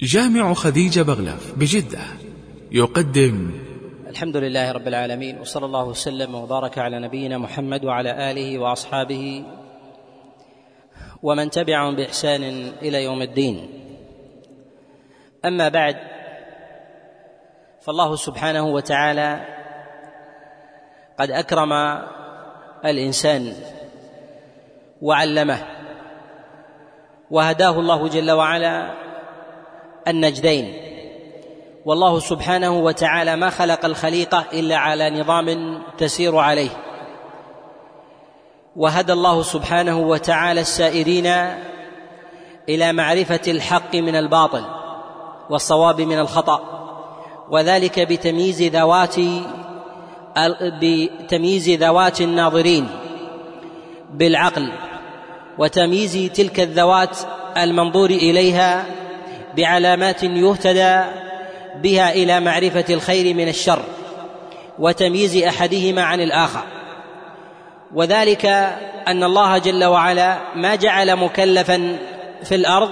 جامع خديجة بغلف بجدة يقدم الحمد لله رب العالمين وصلى الله وسلم وبارك على نبينا محمد وعلى آله وأصحابه ومن تبعهم بإحسان إلى يوم الدين. أما بعد فالله سبحانه وتعالى قد أكرم الإنسان وعلمه وهداه الله جل وعلا النجدين. والله سبحانه وتعالى ما خلق الخليقه إلا على نظام تسير عليه. وهدى الله سبحانه وتعالى السائرين إلى معرفة الحق من الباطل والصواب من الخطأ وذلك بتمييز ذوات بتمييز ذوات الناظرين بالعقل وتمييز تلك الذوات المنظور إليها بعلامات يهتدى بها إلى معرفة الخير من الشر وتمييز أحدهما عن الآخر. وذلك أن الله جل وعلا ما جعل مكلفا في الأرض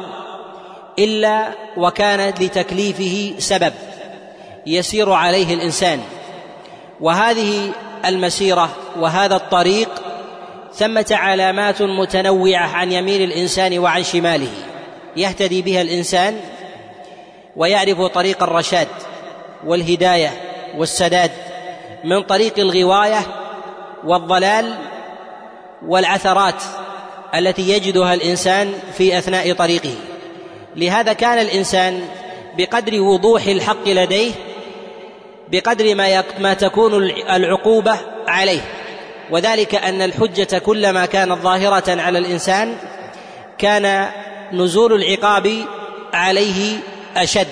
إلا وكان لتكليفه سبب يسير عليه الإنسان. وهذه المسيرة وهذا الطريق ثمة علامات متنوعة عن يمين الإنسان وعن شماله. يهتدي بها الإنسان ويعرف طريق الرشاد والهداية والسداد من طريق الغواية والضلال والعثرات التي يجدها الإنسان في أثناء طريقه. لهذا كان الإنسان بقدر وضوح الحق لديه بقدر ما ما تكون العقوبة عليه. وذلك أن الحجة كلما كانت ظاهرة على الإنسان كان نزول العقاب عليه أشد.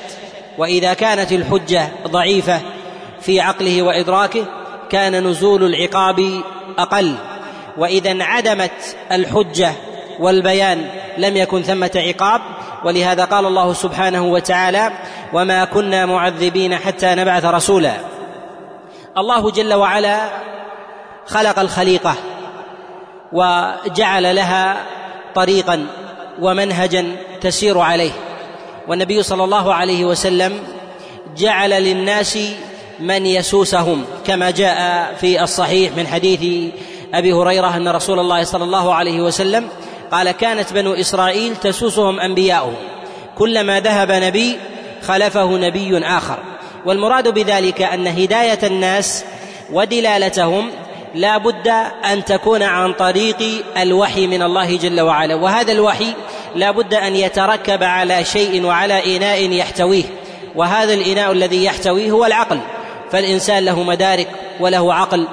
وإذا كانت الحجة ضعيفة في عقله وإدراكه كان نزول العقاب أقل. وإذا انعدمت الحجة والبيان لم يكن ثمة عقاب ولهذا قال الله سبحانه وتعالى وما كنا معذبين حتى نبعث رسولا. الله جل وعلا خلق الخليقة وجعل لها طريقا ومنهجا تسير عليه. والنبي صلى الله عليه وسلم جعل للناس من يسوسهم كما جاء في الصحيح من حديث أبي هريرة أن رسول الله صلى الله عليه وسلم قال كانت بنو إسرائيل تسوسهم أنبياؤهم. كلما ذهب نبي خلفه نبي آخر. والمراد بذلك أن هداية الناس ودلالتهم لا بد أن تكون عن طريق الوحي من الله جل وعلا. وهذا الوحي لا بد أن يتركب على شيء وعلى إناء يحتويه. وهذا الإناء الذي يحتويه هو العقل. فالإنسان له مدارك وله عقل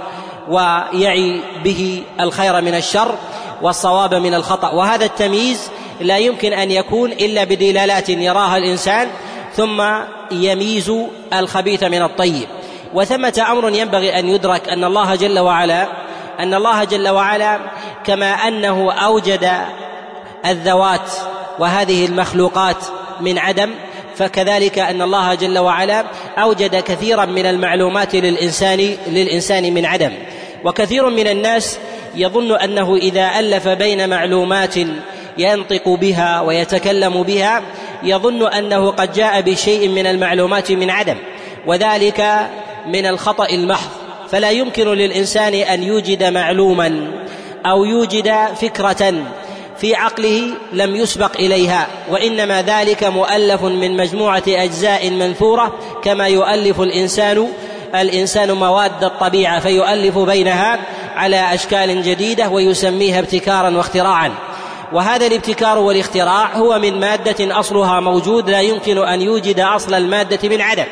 ويعي به الخير من الشر والصواب من الخطأ. وهذا التمييز لا يمكن أن يكون إلا بدلالات يراها الإنسان ثم يميز الخبيث من الطيب. وثمة أمر ينبغي أن يدرك أن الله جل وعلا أن الله جل وعلا كما أنه أوجد الذوات وهذه المخلوقات من عدم فكذلك أن الله جل وعلا أوجد كثيرا من المعلومات للإنسان للإنسان من عدم. وكثير من الناس يظن أنه إذا ألف بين معلومات ينطق بها ويتكلم بها يظن أنه قد جاء بشيء من المعلومات من عدم. وذلك من الخطأ المحض. فلا يمكن للإنسان أن يوجد معلوما أو يوجد فكرة في عقله لم يسبق إليها. وإنما ذلك مؤلف من مجموعة أجزاء منثورة كما يؤلف الإنسان الإنسان مواد الطبيعة فيؤلف بينها على أشكال جديدة ويسميها ابتكارا واختراعا. وهذا الابتكار والاختراع هو من مادة أصلها موجود لا يمكن أن يوجد أصل المادة من عدم.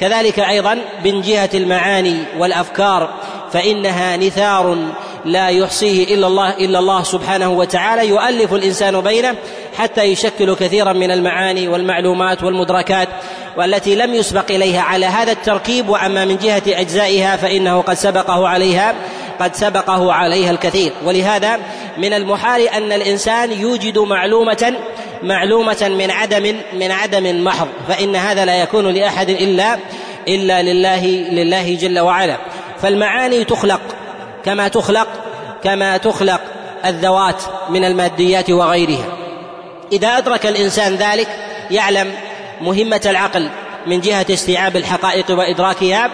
كذلك أيضا من جهة المعاني والأفكار فإنها نثار لا يحصيه إلا الله إلا الله سبحانه وتعالى يؤلف الإنسان بينه حتى يشكل كثيرا من المعاني والمعلومات والمدركات والتي لم يسبق إليها. على هذا التركيب وأما من جهة أجزائها فإنه قد سبقه عليها قد سبقه عليها الكثير. ولهذا من المحال أن الإنسان يوجد معلومة معلومة من عدم من عدم محض فإن هذا لا يكون لأحد إلا إلا لله لله جل وعلا. فالمعاني تخلق كما تخلق كما تخلق الذوات من الماديات وغيرها. إذا أدرك الإنسان ذلك يعلم مهمة العقل من جهة استيعاب الحقائق وإدراكها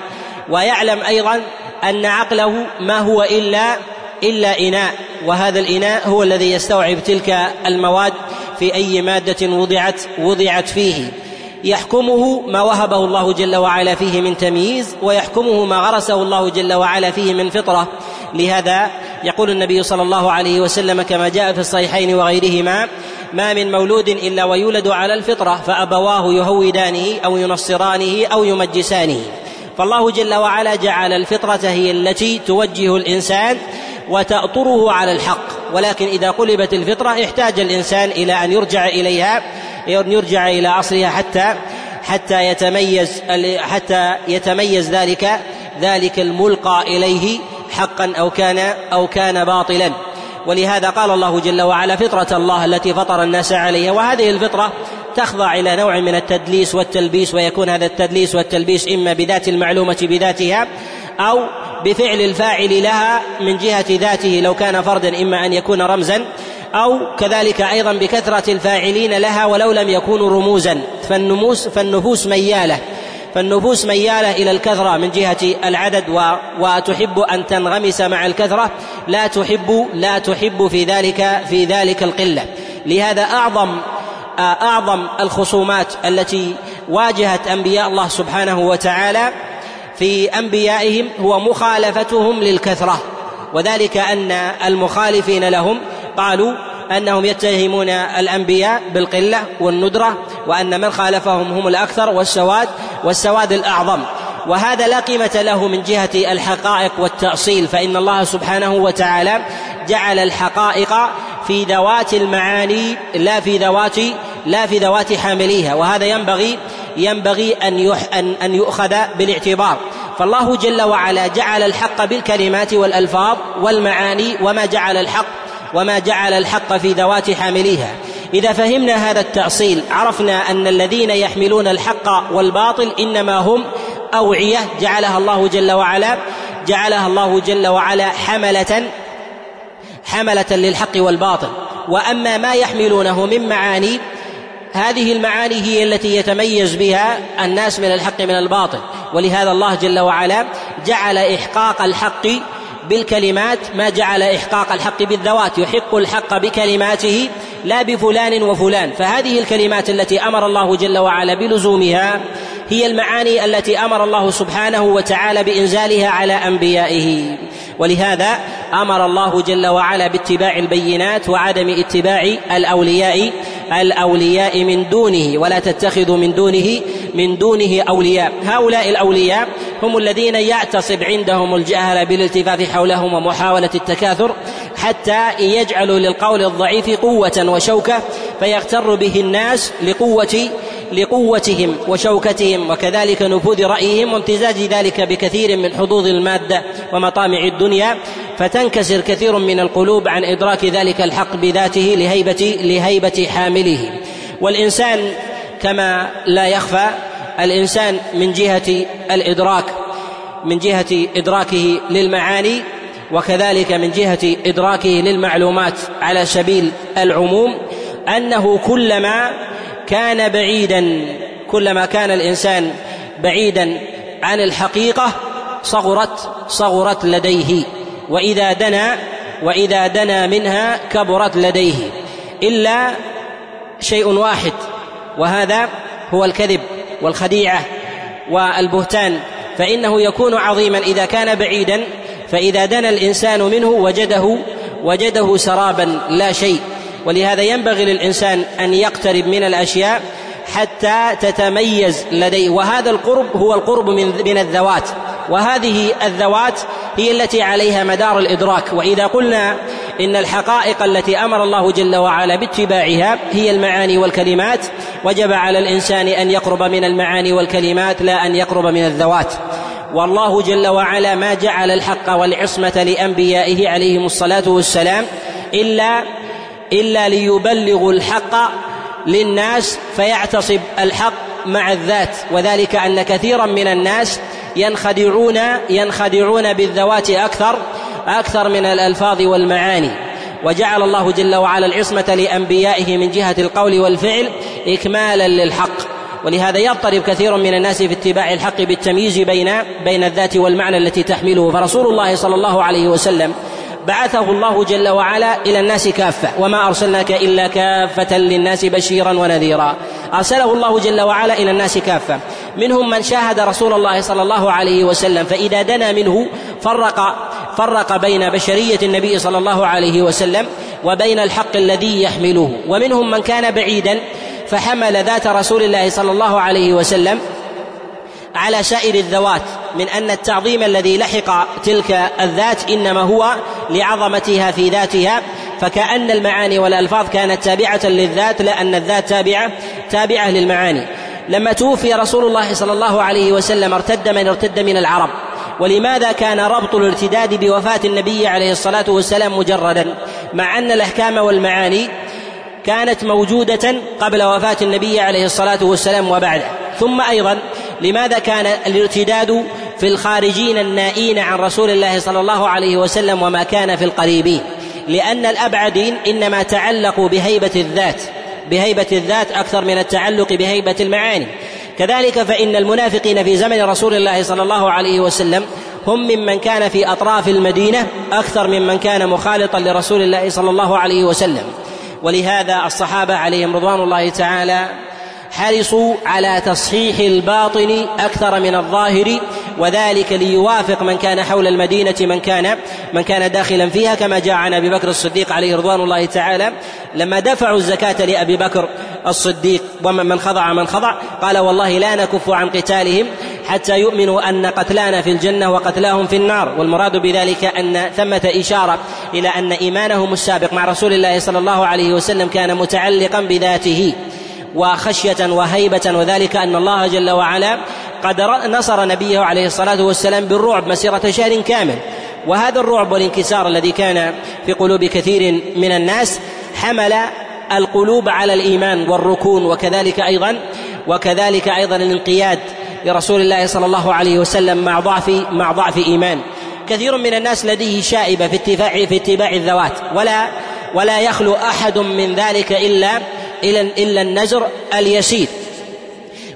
ويعلم أيضا أن عقله ما هو إلا إلا إناء وهذا الإناء هو الذي يستوعب تلك المواد في أي مادة وضعت وضعت فيه. يحكمه ما وهبه الله جل وعلا فيه من تمييز ويحكمه ما غرسه الله جل وعلا فيه من فطرة. لهذا يقول النبي صلى الله عليه وسلم كما جاء في الصحيحين وغيرهما ما من مولود إلا ويولد على الفطرة فأبواه يهودانه أو ينصرانه أو يمجسانه. فالله جل وعلا جعل الفطرة هي التي توجه الإنسان وتأطره على الحق. ولكن إذا قلبت الفطرة احتاج الإنسان إلى أن يرجع إليها أن يرجع إلى أصلها حتى حتى يتميز حتى يتميز ذلك ذلك الملقى إليه حقا أو كان أو كان باطلا. ولهذا قال الله جل وعلا فطرة الله التي فطر الناس عليها وهذه الفطرة تخضع إلى نوع من التدليس والتلبيس ويكون هذا التدليس والتلبيس إما بذات المعلومة بذاتها أو بفعل الفاعل لها من جهة ذاته لو كان فردا إما أن يكون رمزا أو كذلك أيضا بكثرة الفاعلين لها ولو لم يكونوا رموزا. فالنموس فالنفوس ميالة. فالنفوس ميالة إلى الكثرة من جهة العدد و وتحب أن تنغمس مع الكثرة. لا تحب لا تحب في ذلك في ذلك القلة. لهذا أعظم أعظم الخصومات التي واجهت أنبياء الله سبحانه وتعالى في أنبيائهم هو مخالفتهم للكثرة. وذلك أن المخالفين لهم قالوا أنهم يتهمون الأنبياء بالقلة والندرة وأن من خالفهم هم الأكثر والسواد والسواد الأعظم. وهذا لا قيمة له من جهة الحقائق والتأصيل فإن الله سبحانه وتعالى جعل الحقائق في ذوات المعاني لا في ذوات لا في ذوات حامليها وهذا ينبغي ينبغي أن يح أن أن يؤخذ بالاعتبار. فالله جل وعلا جعل الحق بالكلمات والألفاظ والمعاني وما جعل الحق وما جعل الحق في ذوات حامليها. إذا فهمنا هذا التأصيل عرفنا أن الذين يحملون الحق والباطل إنما هم أوعية جعلها الله جل وعلا جعلها الله جل وعلا حملة حملة للحق والباطل. وأما ما يحملونه من معاني هذه المعاني هي التي يتميز بها الناس من الحق من الباطل. ولهذا الله جل وعلا جعل إحقاق الحق بالكلمات ما جعل إحقاق الحق بالذوات. يحق الحق بكلماته لا بفلان وفلان. فهذه الكلمات التي أمر الله جل وعلا بلزومها هي المعاني التي أمر الله سبحانه وتعالى بإنزالها على أنبيائه. ولهذا أمر الله جل وعلا باتباع البينات وعدم اتباع الأولياء الأولياء من دونه ولا تتخذوا من دونه من دونه أولياء. هؤلاء الأولياء هم الذين يعتصب عندهم الجهل بالالتفاف حولهم ومحاولة التكاثر حتى يجعلوا للقول الضعيف قوة وشوكة فيغتر به الناس لقوة لقوتهم وشوكتهم. وكذلك نفوذ رأيهم وامتزاج ذلك بكثير من حظوظ المادة ومطامع الدنيا. فتنكسر كثير من القلوب عن إدراك ذلك الحق بذاته لهيبة لهيبة حامله. والإنسان كما لا يخفى الإنسان من جهة الإدراك من جهة إدراكه للمعاني وكذلك من جهة إدراكه للمعلومات على سبيل العموم أنه كلما كان بعيدا كلما كان الإنسان بعيدا عن الحقيقة صغرت صغرت لديه. وإذا دنا وإذا دنا منها كبرت لديه إلا شيء واحد وهذا هو الكذب والخديعة والبهتان فإنه يكون عظيما إذا كان بعيدا فإذا دنا الإنسان منه وجده وجده سرابا لا شيء ولهذا ينبغي للإنسان أن يقترب من الأشياء حتى تتميز لديه وهذا القرب هو القرب من من الذوات. وهذه الذوات هي التي عليها مدار الإدراك. وإذا قلنا إن الحقائق التي أمر الله جل وعلا باتباعها هي المعاني والكلمات وجب على الإنسان أن يقرب من المعاني والكلمات لا أن يقرب من الذوات. والله جل وعلا ما جعل الحق والعصمة لأنبيائه عليهم الصلاة والسلام إلا إلا ليبلغوا الحق للناس فيعتصب الحق مع الذات. وذلك أن كثيرا من الناس ينخدعون ينخدعون بالذوات أكثر أكثر من الألفاظ والمعاني. وجعل الله جل وعلا العصمة لأنبيائه من جهة القول والفعل اكمالا للحق. ولهذا يضطرب كثير من الناس في اتباع الحق بالتمييز بين بين الذات والمعنى التي تحمله. فرسول الله صلى الله عليه وسلم بعثه الله جل وعلا إلى الناس كافة. وما أرسلناك إلا كافة للناس بشيرا ونذيرا. أرسله الله جل وعلا إلى الناس كافة. منهم من شاهد رسول الله صلى الله عليه وسلم فإذا دنا منه فرق فرق بين بشرية النبي صلى الله عليه وسلم وبين الحق الذي يحمله. ومنهم من كان بعيدا فحمل ذات رسول الله صلى الله عليه وسلم على سائر الذوات من أن التعظيم الذي لحق تلك الذات إنما هو لعظمتها في ذاتها فكأن المعاني والألفاظ كانت تابعة للذات لأن الذات تابعة تابعة للمعاني. لما توفي رسول الله صلى الله عليه وسلم ارتد من ارتد من العرب. ولماذا كان ربط الارتداد بوفاة النبي عليه الصلاة والسلام مجردا؟ مع أن الأحكام والمعاني كانت موجودة قبل وفاة النبي عليه الصلاة والسلام وبعده. ثم أيضا لماذا كان الارتداد في الخارجين النائين عن رسول الله صلى الله عليه وسلم وما كان في القريبين؟ لأن الأبعدين إنما تعلقوا بهيبة الذات. بهيبة الذات أكثر من التعلق بهيبة المعاني. كذلك فإن المنافقين في زمن رسول الله صلى الله عليه وسلم هم ممن كان في أطراف المدينة أكثر ممن كان مخالطا لرسول الله صلى الله عليه وسلم. ولهذا الصحابة عليهم رضوان الله تعالى حرصوا على تصحيح الباطن أكثر من الظاهر وذلك ليوافق من كان حول المدينة من كان من كان داخلا فيها كما جاء عن أبي بكر الصديق عليه رضوان الله تعالى لما دفعوا الزكاة لأبي بكر الصديق ومن من خضع من خضع قال والله لا نكف عن قتالهم حتى يؤمنوا أن قتلانا في الجنة وقتلاهم في النار. والمراد بذلك أن ثمة إشارة إلى أن إيمانهم السابق مع رسول الله صلى الله عليه وسلم كان متعلقا بذاته. وخشية وهيبة وذلك أن الله جل وعلا قد نصر نبيه عليه الصلاة والسلام بالرعب مسيرة شهر كامل. وهذا الرعب والانكسار الذي كان في قلوب كثير من الناس حمل القلوب على الإيمان والركون وكذلك أيضا وكذلك أيضا الانقياد لرسول الله صلى الله عليه وسلم مع ضعف مع ضعف إيمان. كثير من الناس لديه شائبة في اتباع في اتباع الذوات. ولا ولا يخلو أحد من ذلك إلا إلا النزر اليسير.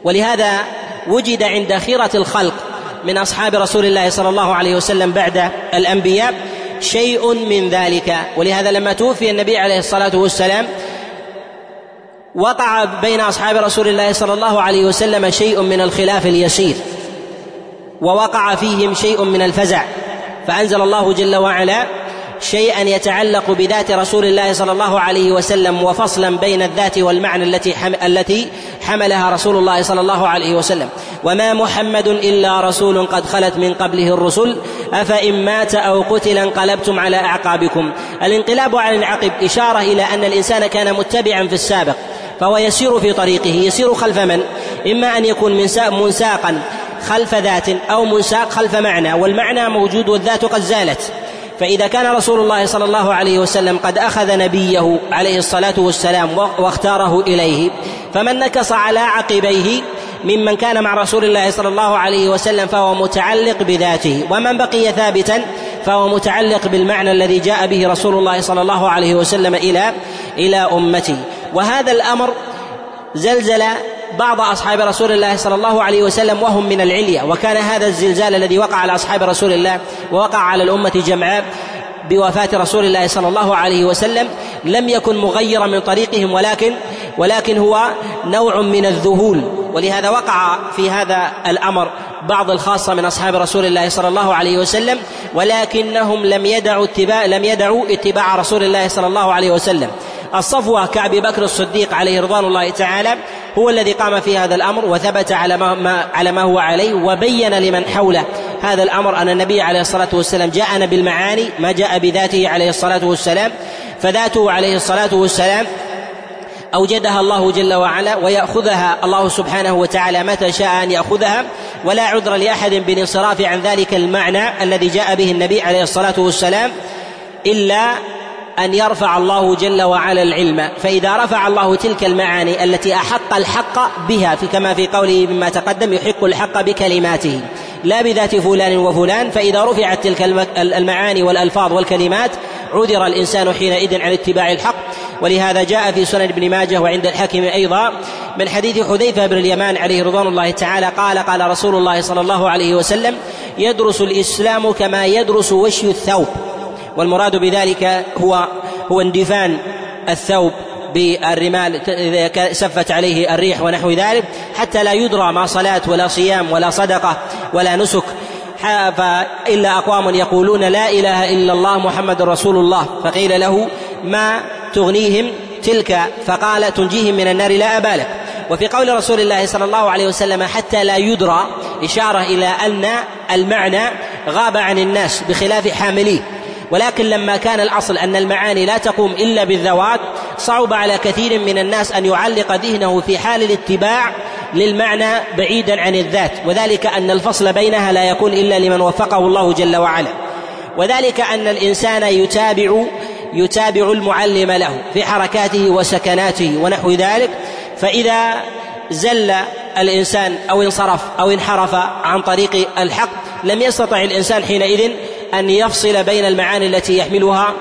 ولهذا وجد عند خيرة الخلق من أصحاب رسول الله صلى الله عليه وسلم بعد الأنبياء شيء من ذلك. ولهذا لما توفي النبي عليه الصلاة والسلام وقع بين أصحاب رسول الله صلى الله عليه وسلم شيء من الخلاف اليسير ووقع فيهم شيء من الفزع. فأنزل الله جل وعلا شيئا يتعلق بذات رسول الله صلى الله عليه وسلم وفصلا بين الذات والمعنى التي التي حملها رسول الله صلى الله عليه وسلم. وما محمد إلا رسول قد خلت من قبله الرسل. أفإن مات أو قتل انقلبتم على أعقابكم. الانقلاب على العقب إشارة إلى أن الإنسان كان متبعا في السابق فهو يسير في طريقه يسير خلف من؟ إما أن يكون منساقا خلف ذات أو منساق خلف معنى والمعنى موجود والذات قد زالت. فإذا كان رسول الله صلى الله عليه وسلم قد أخذ نبيه عليه الصلاة والسلام واختاره إليه فمن نكص على عقبيه ممن كان مع رسول الله صلى الله عليه وسلم فهو متعلق بذاته ومن بقي ثابتا فهو متعلق بالمعنى الذي جاء به رسول الله صلى الله عليه وسلم إلى إلى أمته. وهذا الأمر زلزل بعض أصحاب رسول الله صلى الله عليه وسلم وهم من العلية وكان هذا الزلزال الذي وقع على أصحاب رسول الله ووقع على الأمة جمعاء بوفاة رسول الله صلى الله عليه وسلم لم يكن مغيرا من طريقهم ولكن ولكن هو نوع من الذهول. ولهذا وقع في هذا الأمر بعض الخاصة من أصحاب رسول الله صلى الله عليه وسلم ولكنهم لم يدعوا اتباع لم يدعوا اتباع رسول الله صلى الله عليه وسلم. الصفوة كأبي بكر الصديق عليه رضوان الله تعالى هو الذي قام في هذا الأمر وثبت على ما, على ما هو عليه وبين لمن حوله. هذا الأمر أن النبي عليه الصلاة والسلام جاءنا بالمعاني ما جاء بذاته عليه الصلاة والسلام فذاته عليه الصلاة والسلام أوجدها الله جل وعلا ويأخذها الله سبحانه وتعالى متى شاء أن يأخذها ولا عذر لأحد بالانصراف عن ذلك المعنى الذي جاء به النبي عليه الصلاة والسلام إلا أن يرفع الله جل وعلا العلم. فإذا رفع الله تلك المعاني التي أحق الحق بها في كما في قوله مما تقدم يحق الحق بكلماته. لا بذات فلان وفلان فإذا رفعت تلك المعاني والألفاظ والكلمات عذر الإنسان حينئذ عن اتباع الحق. ولهذا جاء في سنن ابن ماجه وعند الحاكم أيضا من حديث حذيفة بن اليمان عليه رضوان الله تعالى قال قال رسول الله صلى الله عليه وسلم يدرس الإسلام كما يدرس وشي الثوب. والمراد بذلك هو هو اندفان الثوب بالرمال إذا سفت عليه الريح ونحو ذلك حتى لا يدرى ما صلاة ولا صيام ولا صدقة ولا نسك. فإلا أقوام يقولون لا إله إلا الله محمد رسول الله فقيل له ما تغنيهم تلك؟ فقال تنجيهم من النار لا أبالك وفي قول رسول الله صلى الله عليه وسلم حتى لا يدرى إشارة إلى أن المعنى غاب عن الناس بخلاف حامليه. ولكن لما كان الأصل أن المعاني لا تقوم إلا بالذوات صعب على كثير من الناس أن يعلق ذهنه في حال الاتباع للمعنى بعيدا عن الذات. وذلك أن الفصل بينها لا يكون إلا لمن وفقه الله جل وعلا. وذلك أن الإنسان يتابع يتابع المعلم له في حركاته وسكناته ونحو ذلك. فإذا زل الإنسان أو انصرف أو انحرف عن طريق الحق لم يستطع الإنسان حينئذ أن يفصل بين المعاني التي يحملها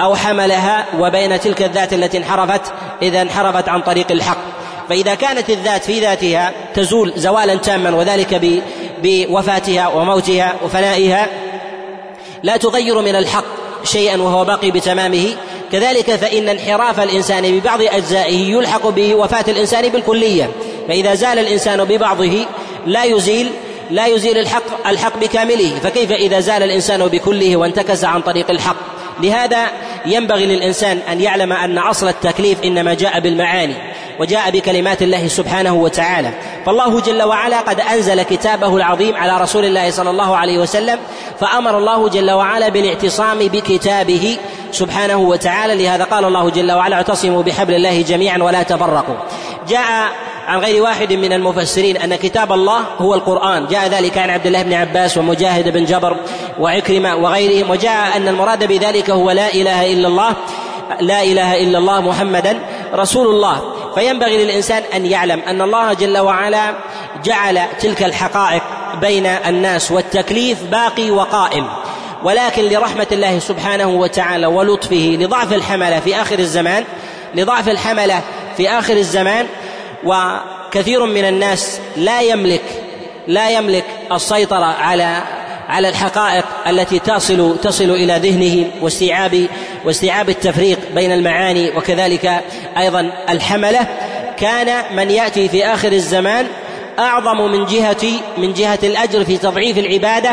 أو حملها وبين تلك الذات التي انحرفت إذا انحرفت عن طريق الحق. فإذا كانت الذات في ذاتها تزول زوالا تاما وذلك بوفاتها وموتها وفنائها لا تغير من الحق شيئا وهو باقي بتمامه. كذلك فإن انحراف الإنسان ببعض أجزائه يلحق بوفاة الإنسان بالكلية. فإذا زال الإنسان ببعضه لا يزيل لا يزيل الحق الحق بكامله فكيف إذا زال الإنسان بكله وانتكس عن طريق الحق؟ لهذا ينبغي للإنسان أن يعلم أن أصل التكليف إنما جاء بالمعاني وجاء بكلمات الله سبحانه وتعالى. فالله جل وعلا قد أنزل كتابه العظيم على رسول الله صلى الله عليه وسلم فأمر الله جل وعلا بالاعتصام بكتابه سبحانه وتعالى. لهذا قال الله جل وعلا اعتصموا بحبل الله جميعا ولا تفرقوا. جاء عن غير واحد من المفسرين أن كتاب الله هو القرآن. جاء ذلك عن عبد الله بن عباس ومجاهد بن جبر وعكرمة وغيرهم. وجاء أن المراد بذلك هو لا إله إلا الله لا إله إلا الله محمدا رسول الله. فينبغي للإنسان أن يعلم أن الله جل وعلا جعل تلك الحقائق بين الناس والتكليف باقي وقائم. ولكن لرحمة الله سبحانه وتعالى ولطفه لضعف الحملة في آخر الزمان لضعف الحملة في آخر الزمان وكثير من الناس لا يملك لا يملك السيطرة على على الحقائق التي تصل تصل إلى ذهنه واستيعاب واستيعاب التفريق بين المعاني وكذلك أيضا الحملة. كان من يأتي في آخر الزمان أعظم من جهة من جهة الأجر في تضعيف العبادة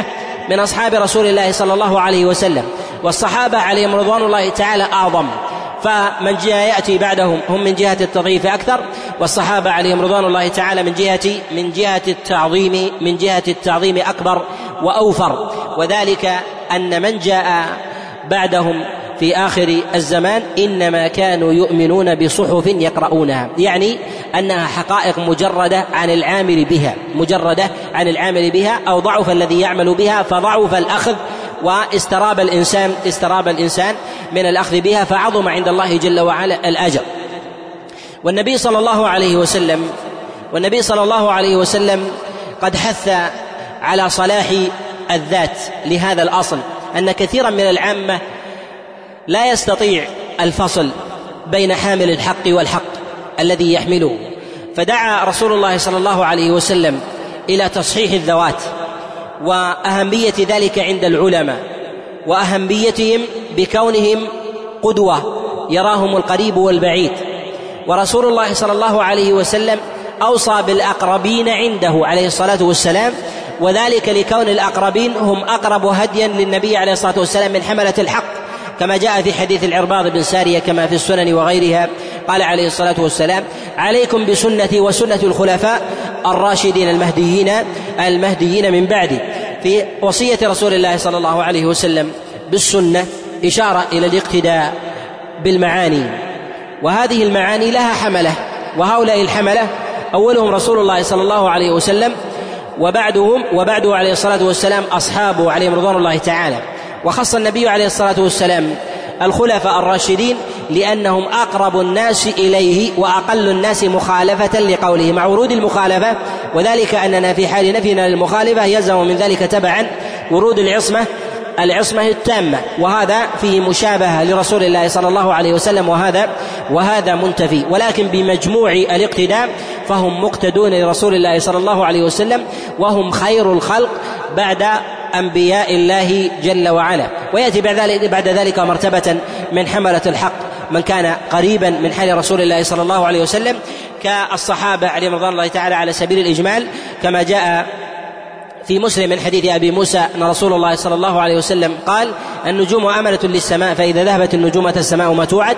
من أصحاب رسول الله صلى الله عليه وسلم. والصحابة عليهم رضوان الله تعالى أعظم. فمن جاء يأتي بعدهم هم من جهة التضعيف أكثر والصحابة عليهم رضوان الله تعالى من جهة من جهة التعظيم من جهة التعظيم أكبر وأوفر. وذلك أن من جاء بعدهم في آخر الزمان إنما كانوا يؤمنون بصحف يقرؤونها. يعني أنها حقائق مجردة عن العامل بها مجردة عن العامل بها أو ضعف الذي يعمل بها فضعف الأخذ واستراب الإنسان استراب الإنسان من الأخذ بها فعظم عند الله جل وعلا الأجر. والنبي صلى الله عليه وسلم والنبي صلى الله عليه وسلم قد حث على صلاح الذات لهذا الأصل أن كثيرا من العامة لا يستطيع الفصل بين حامل الحق والحق الذي يحمله. فدعا رسول الله صلى الله عليه وسلم إلى تصحيح الذوات. وأهمية ذلك عند العلماء وأهميتهم بكونهم قدوة يراهم القريب والبعيد. ورسول الله صلى الله عليه وسلم أوصى بالأقربين عنده عليه الصلاة والسلام وذلك لكون الأقربين هم أقرب هديا للنبي عليه الصلاة والسلام من حملة الحق كما جاء في حديث العرباض بن سارية كما في السنن وغيرها. قال عليه الصلاة والسلام عليكم بسنتي وسنة الخلفاء الراشدين المهديين المهديين من بعدي في وصية رسول الله صلى الله عليه وسلم بالسنة إشارة إلى الاقتداء بالمعاني وهذه المعاني لها حملة وهؤلاء الحملة أولهم رسول الله صلى الله عليه وسلم وبعدهم وبعده عليه الصلاة والسلام اصحابه عليهم رضوان الله تعالى وخص النبي عليه الصلاة والسلام الخلفاء الراشدين لأنهم أقرب الناس إليه وأقل الناس مخالفة لقوله مع ورود المخالفة وذلك أننا في حال نفينا للمخالفة يلزم من ذلك تبعا ورود العصمة العصمة التامة. وهذا فيه مشابهة لرسول الله صلى الله عليه وسلم وهذا وهذا منتفي. ولكن بمجموع الاقتداء فهم مقتدون لرسول الله صلى الله عليه وسلم وهم خير الخلق بعد أنبياء الله جل وعلا. ويأتي بعد ذلك بعد ذلك مرتبة من حملة الحق. من كان قريبا من حال رسول الله صلى الله عليه وسلم كالصحابة عليهم رضوان الله تعالى على سبيل الإجمال كما جاء في مسلم من حديث أبي موسى أن رسول الله صلى الله عليه وسلم قال النجوم امنه للسماء فإذا ذهبت النجوم السماء ما توعد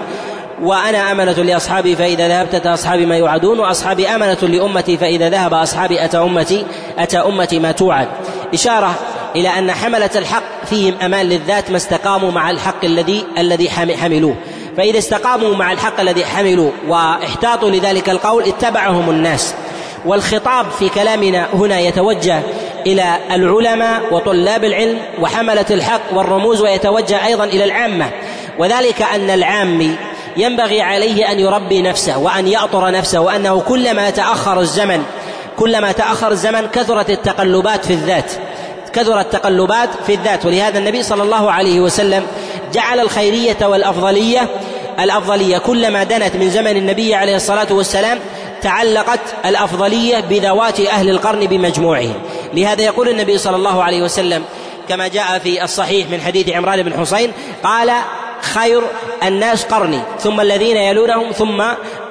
وأنا امنه لأصحابي فإذا ذهبت اتى اصحابي ما يوعدون وأصحابي امنه لأمتي فإذا ذهب أصحابي أتى أمتي أتى أمتي ما توعد. إشارة إلى أن حملة الحق فيهم أمان للذات ما استقاموا مع الحق الذي الذي حملوه. فإذا استقاموا مع الحق الذي حملوا واحتاطوا لذلك القول اتبعهم الناس. والخطاب في كلامنا هنا يتوجه إلى العلماء وطلاب العلم وحملة الحق والرموز ويتوجه أيضا إلى العامة. وذلك أن العامي ينبغي عليه أن يربي نفسه وأن يأطر نفسه وأنه كلما تأخر الزمن كلما تأخر الزمن كثرت التقلبات في الذات كثرت التقلبات في الذات. ولهذا النبي صلى الله عليه وسلم جعل الخيرية والأفضلية الأفضلية كلما دنت من زمن النبي عليه الصلاة والسلام تعلقت الأفضلية بذوات أهل القرن بمجموعهم. لهذا يقول النبي صلى الله عليه وسلم كما جاء في الصحيح من حديث عمران بن حسين قال خير الناس قرني ثم الذين يلونهم ثم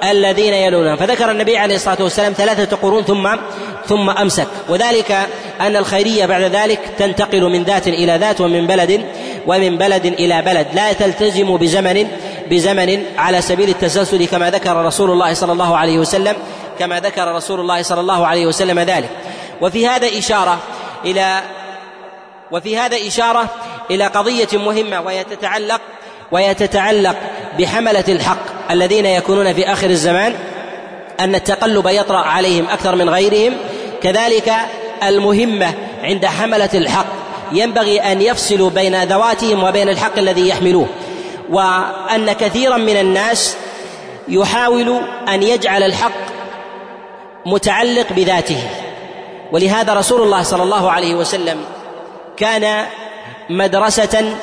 الذين يلونهم. فذكر النبي عليه الصلاة والسلام ثلاثة قرون ثم ثم أمسك. وذلك أن الخيرية بعد ذلك تنتقل من ذات إلى ذات ومن بلد ومن بلد إلى بلد. لا تلتزم بزمن بزمن على سبيل التسلسل كما ذكر رسول الله صلى الله عليه وسلم كما ذكر رسول الله صلى الله عليه وسلم ذلك. وفي هذا إشارة إلى وفي هذا إشارة إلى قضية مهمة وهي تتعلق وهي تتعلق بحملة الحق الذين يكونون في آخر الزمان أن التقلب يطرأ عليهم أكثر من غيرهم. كذلك المهمة عند حملة الحق ينبغي أن يفصلوا بين ذواتهم وبين الحق الذي يحملوه. وأن كثيرا من الناس يحاول أن يجعل الحق متعلق بذاته. ولهذا رسول الله صلى الله عليه وسلم كان مدرسة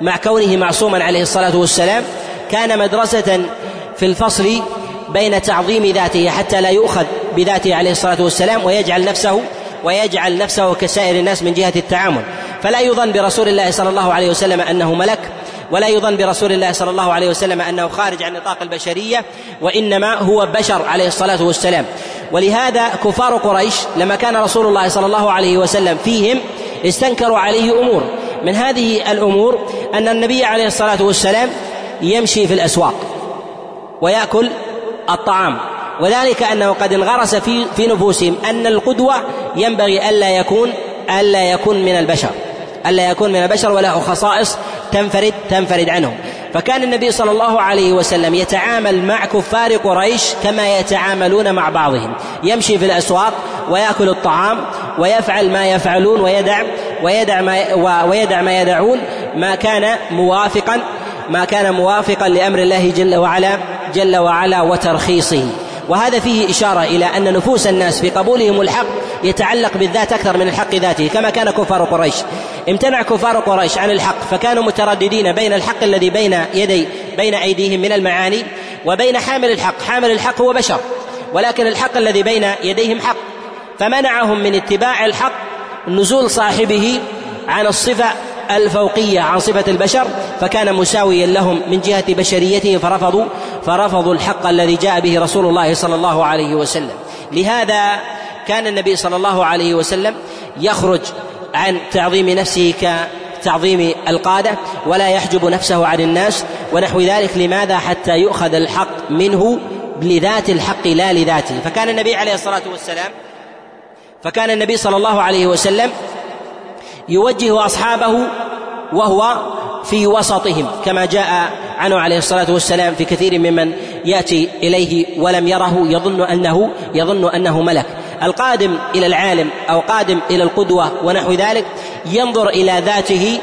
مع كونه معصوما عليه الصلاة والسلام كان مدرسة في الفصل بين تعظيم ذاته حتى لا يؤخذ بذاته عليه الصلاة والسلام ويجعل نفسه ويجعل نفسه كسائر الناس من جهة التعامل. فلا يظن برسول الله صلى الله عليه وسلم أنه ملك ولا يظن برسول الله صلى الله عليه وسلم أنه خارج عن نطاق البشرية وإنما هو بشر عليه الصلاة والسلام. ولهذا كفار قريش لما كان رسول الله صلى الله عليه وسلم فيهم استنكروا عليه أمور. من هذه الأمور أن النبي عليه الصلاة والسلام يمشي في الأسواق ويأكل الطعام. وذلك أنه قد انغرس في في نفوسهم أن القدوة ينبغي ألا يكون ألا يكون من البشر ألا يكون من البشر وله خصائص تنفرد تنفرد عنهم. فكان النبي صلى الله عليه وسلم يتعامل مع كفار قريش كما يتعاملون مع بعضهم. يمشي في الأسواق ويأكل الطعام ويفعل ما يفعلون ويدع ويدع ما ويدع ما يدعون. ما كان موافقا ما كان موافقا لأمر الله جل وعلا جل وعلا وترخيصه. وهذا فيه إشارة إلى أن نفوس الناس في قبولهم الحق يتعلق بالذات أكثر من الحق ذاته كما كان كفار قريش. امتنع كفار قريش عن الحق فكانوا مترددين بين الحق الذي بين يدي بين أيديهم من المعاني وبين حامل الحق. حامل الحق هو بشر ولكن الحق الذي بين يديهم حق. فمنعهم من اتباع الحق نزول صاحبه عن الصفة الفوقية عن صفة البشر فكان مساويا لهم من جهة بشريته فرفضوا فرفضوا الحق الذي جاء به رسول الله صلى الله عليه وسلم. لهذا كان النبي صلى الله عليه وسلم يخرج عن تعظيم نفسه كتعظيم القادة ولا يحجب نفسه عن الناس ونحو ذلك. لماذا؟ حتى يؤخذ الحق منه لذات الحق لا لذاته. فكان النبي عليه الصلاة والسلام فكان النبي صلى الله عليه وسلم يوجه أصحابه وهو في وسطهم كما جاء عنه عليه الصلاة والسلام في كثير ممن يأتي إليه ولم يره يظن انه يظن أنه ملك. القادم إلى العالم أو قادم إلى القدوة ونحو ذلك ينظر إلى ذاته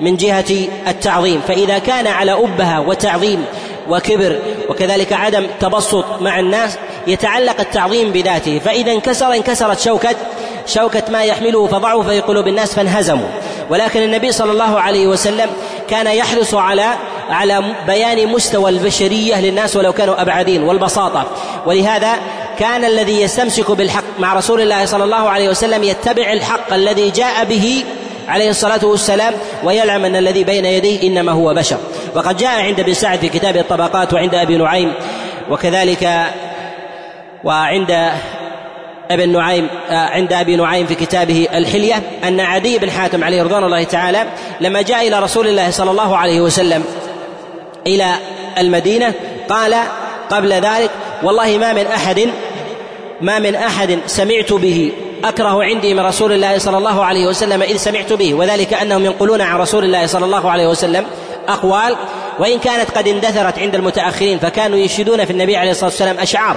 من جهة التعظيم. فإذا كان على أبهة وتعظيم وكبر وكذلك عدم تبسط مع الناس يتعلق التعظيم بذاته. فإذا انكسر انكسرت شوكة شوكة ما يحمله فضعوا في قلوب الناس فانهزموا. ولكن النبي صلى الله عليه وسلم كان يحرص على على بيان مستوى البشرية للناس ولو كانوا أبعدين والبساطة. ولهذا كان الذي يستمسك بالحق مع رسول الله صلى الله عليه وسلم يتبع الحق الذي جاء به عليه الصلاة والسلام ويعلم أن الذي بين يديه إنما هو بشر. وقد جاء عند ابن سعد في كتاب الطبقات وعند أبي نعيم وكذلك وعند ابن نعيم آه، عند أبي نعيم في كتابه الحلية أن عدي بن حاتم عليه رضوان الله تعالى لما جاء إلى رسول الله صلى الله عليه وسلم إلى المدينة قال قبل ذلك والله ما من أحد ما من أحد سمعت به أكره عندي من رسول الله صلى الله عليه وسلم إذ سمعت به وذلك أنهم ينقلون عن رسول الله صلى الله عليه وسلم أقوال وإن كانت قد اندثرت عند المتأخرين فكانوا ينشدون في النبي عليه الصلاة والسلام أشعار.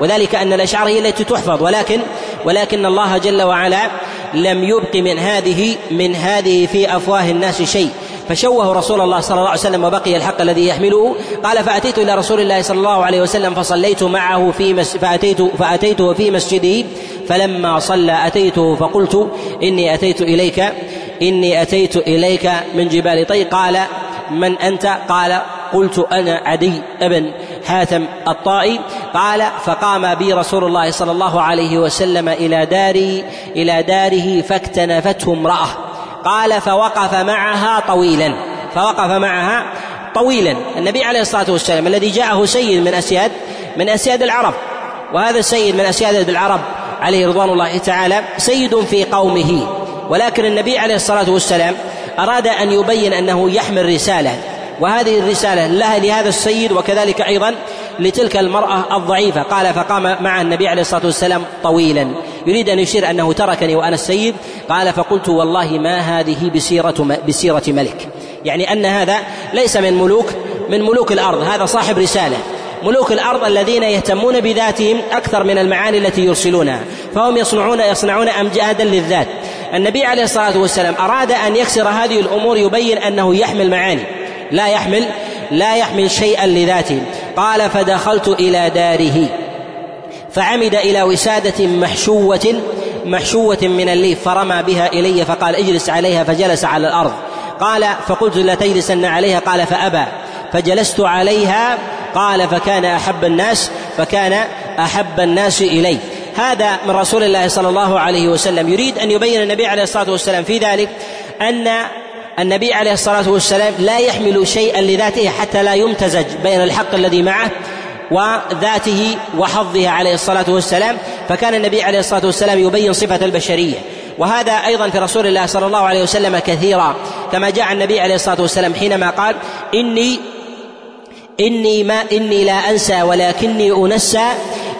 وذلك أن الأشعار هي التي تحفظ ولكن ولكن الله جل وعلا لم يبق من هذه من هذه في أفواه الناس شيء. فشوه رسول الله صلى الله عليه وسلم وبقي الحق الذي يحمله. قال فأتيت إلى رسول الله صلى الله عليه وسلم فصليت معه في مس فأتيت فأتيته في مسجده فلما صلى أتيته فقلت إني أتيت إليك إني أتيت إليك من جبال طي قال من أنت؟ قال قلت أنا عدي ابن حاتم الطائي قال فقام بي رسول الله صلى الله عليه وسلم إلى داري إلى داره فاكتنفته امرأة. قال فوقف معها طويلا. فوقف معها طويلا. النبي عليه الصلاة والسلام الذي جاءه سيد من أسياد من أسياد العرب. وهذا السيد من أسياد العرب عليه رضوان الله تعالى سيد في قومه. ولكن النبي عليه الصلاة والسلام أراد أن يبين أنه يحمل رسالة. وهذه الرسالة لها لهذا السيد وكذلك أيضا لتلك المرأة الضعيفة. قال فقام مع النبي عليه الصلاة والسلام طويلا. يريد أن يشير أنه تركني وأنا السيد. قال فقلت والله ما هذه بسيرة بسيرة ملك. يعني أن هذا ليس من ملوك من ملوك الأرض. هذا صاحب رسالة. ملوك الأرض الذين يهتمون بذاتهم أكثر من المعاني التي يرسلونها. فهم يصنعون يصنعون أمجادا للذات. النبي عليه الصلاة والسلام أراد أن يكسر هذه الأمور يبين أنه يحمل معاني. لا يحمل لا يحمل شيئا لذاته. قال فدخلت إلى داره. فعمد إلى وسادة محشوة محشوة من الليف فرمى بها إلي فقال اجلس عليها. فجلس على الأرض. قال فقلت لا تجلسن عليها. قال فأبى. فجلست عليها. قال فكان أحب الناس فكان أحب الناس إلي. هذا من رسول الله صلى الله عليه وسلم. يريد أن يبين النبي عليه الصلاة والسلام في ذلك أن النبي عليه الصلاة والسلام لا يحمل شيئا لذاته حتى لا يمتزج بين الحق الذي معه وذاته وحظه عليه الصلاة والسلام فكان النبي عليه الصلاة والسلام يبين صفة البشرية. وهذا أيضا في رسول الله صلى الله عليه وسلم كثيرا كما جاء النبي عليه الصلاة والسلام حينما قال اني إني ما إني لا أنسى ولكني أنسى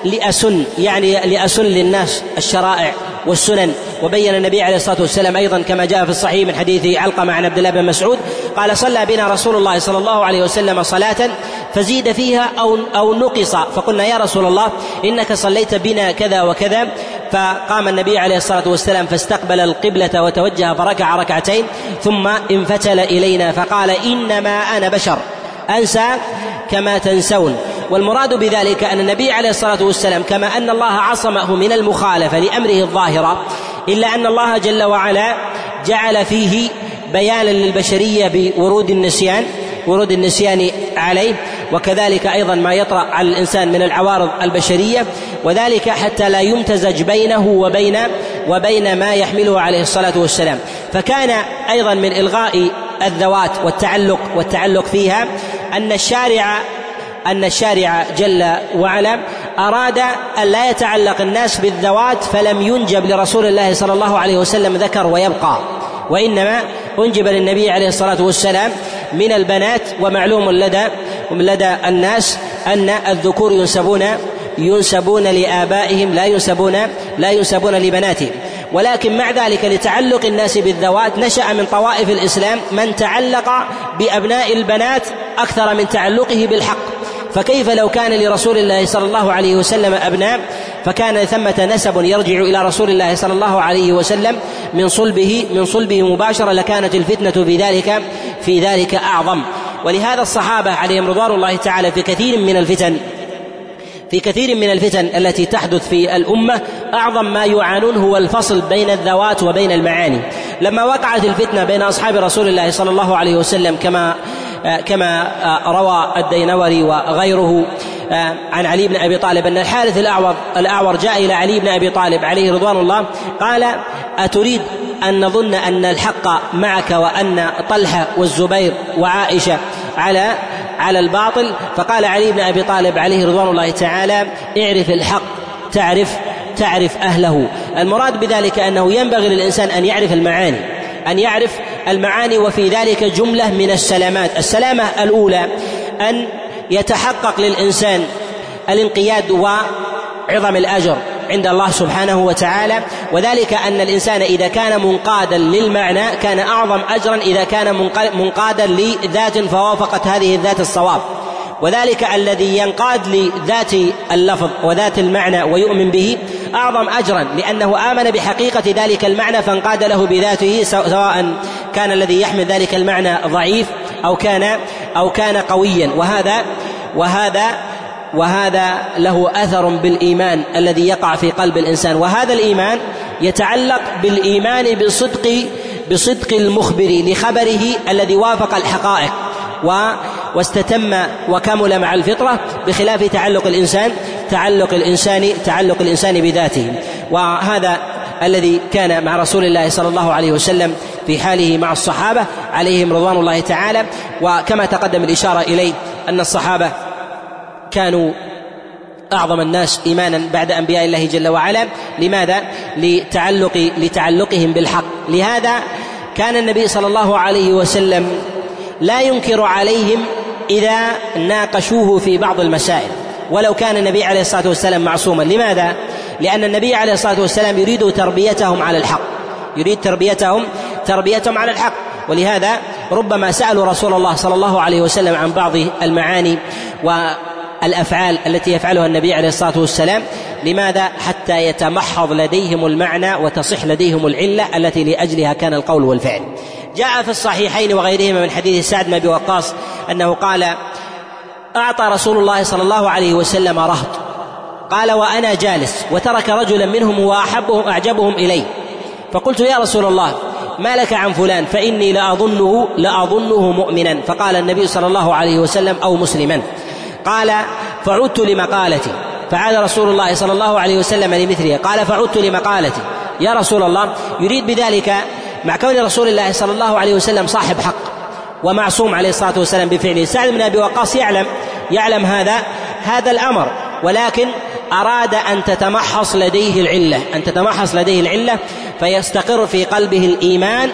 لأسن يعني لأسن للناس الشرائع والسنن. وبين النبي عليه الصلاة والسلام أيضا كما جاء في الصحيح من حديث علقمة عن عبد الله بن مسعود قال صلى بنا رسول الله صلى الله عليه وسلم صلاة فزيد فيها أو أو نقص. فقلنا يا رسول الله إنك صليت بنا كذا وكذا. فقام النبي عليه الصلاة والسلام فاستقبل القبلة وتوجه فركع ركعتين ثم انفتل إلينا فقال إنما أنا بشر أنسى كما تنسون. والمراد بذلك أن النبي عليه الصلاة والسلام كما أن الله عصمه من المخالفة لأمره الظاهرة إلا أن الله جل وعلا جعل فيه بيانا للبشرية بورود النسيان ورود النسيان عليه وكذلك أيضا ما يطرأ على الإنسان من العوارض البشرية وذلك حتى لا يمتزج بينه وبين وبين ما يحمله عليه الصلاة والسلام. فكان أيضا من إلغاء الذوات والتعلق والتعلق فيها أن الشارع أن الشارع جل وعلا أراد أن لا يتعلق الناس بالذوات فلم ينجب لرسول الله صلى الله عليه وسلم ذكر ويبقى وإنما أنجب للنبي عليه الصلاة والسلام من البنات ومعلوم لدى لدى الناس أن الذكور ينسبون ينسبون لآبائهم لا ينسبون لا ينسبون لبناتهم. ولكن مع ذلك لتعلق الناس بالذوات نشأ من طوائف الإسلام من تعلق بأبناء البنات أكثر من تعلقه بالحق. فكيف لو كان لرسول الله صلى الله عليه وسلم أبناء فكان ثمة نسب يرجع إلى رسول الله صلى الله عليه وسلم من صلبه من صلبه مباشرة لكانت الفتنة في ذلك في ذلك أعظم. ولهذا الصحابة عليهم رضوان الله تعالى في كثير من الفتن في كثير من الفتن التي تحدث في الأمة أعظم ما يعانون هو الفصل بين الذوات وبين المعاني. لما وقعت الفتنة بين أصحاب رسول الله صلى الله عليه وسلم كما كما روى الدينوري وغيره عن علي بن أبي طالب أن الحارث الاعور الأعور جاء إلى علي بن أبي طالب عليه رضوان الله قال أتريد أن نظن أن الحق معك وأن طلحه والزبير وعائشة على على الباطل؟ فقال علي بن أبي طالب عليه رضوان الله تعالى اعرف الحق تعرف تعرف أهله. المراد بذلك أنه ينبغي للإنسان أن يعرف المعاني أن يعرف المعاني وفي ذلك جملة من السلامات. السلامة الأولى أن يتحقق للإنسان الانقياد وعظم الأجر عند الله سبحانه وتعالى. وذلك أن الإنسان إذا كان منقادا للمعنى كان أعظم أجرا إذا كان منقادا لذات فوافقت هذه الذات الصواب. وذلك الذي ينقاد لذات اللفظ وذات المعنى ويؤمن به أعظم اجرا لأنه آمن بحقيقة ذلك المعنى فانقاد له بذاته سواء كان الذي يحمل ذلك المعنى ضعيف أو كان أو كان قويا. وهذا وهذا وهذا له أثر بالإيمان الذي يقع في قلب الإنسان. وهذا الإيمان يتعلق بالإيمان بصدق بصدق المخبر لخبره الذي وافق الحقائق و واستتم وكمل مع الفطرة بخلاف تعلق الإنسان تعلق الإنسان تعلق الإنسان بذاته. وهذا الذي كان مع رسول الله صلى الله عليه وسلم في حاله مع الصحابة عليهم رضوان الله تعالى. وكما تقدم الإشارة إليه أن الصحابة كانوا أعظم الناس إيمانا بعد أنبياء الله جل وعلا. لماذا؟ لتعلق لتعلقهم بالحق. لهذا كان النبي صلى الله عليه وسلم لا ينكر عليهم إذا ناقشوه في بعض المسائل. ولو كان النبي عليه الصلاة والسلام معصوما. لماذا؟ لأن النبي عليه الصلاة والسلام يريد تربيتهم على الحق. يريد تربيتهم تربيتهم على الحق. ولهذا ربما سألوا رسول الله صلى الله عليه وسلم عن بعض المعاني والأفعال التي يفعلها النبي عليه الصلاة والسلام. لماذا؟ حتى يتمحض لديهم المعنى وتصح لديهم العلة التي لأجلها كان القول والفعل. جاء في الصحيحين وغيرهما من حديث سعد بن أبي وقاص أنه قال أعطى رسول الله صلى الله عليه وسلم رهط. قال وأنا جالس وترك رجلا منهم وأحبهم أعجبهم إلي. فقلت يا رسول الله ما لك عن فلان؟ فإني لاظنه لأظنه مؤمنا. فقال النبي صلى الله عليه وسلم أو مسلما. قال فعدت لمقالتي. فعاد رسول الله صلى الله عليه وسلم لمثله. قال فعدت لمقالتي. يا رسول الله يريد بذلك مع كون رسول الله صلى الله عليه وسلم صاحب حق. ومعصوم عليه الصلاة والسلام بفعله. سعد بن أبي وقاص يعلم يعلم هذا هذا الأمر ولكن أراد أن تتمحص لديه العلة أن تتمحص لديه العلة فيستقر في قلبه الإيمان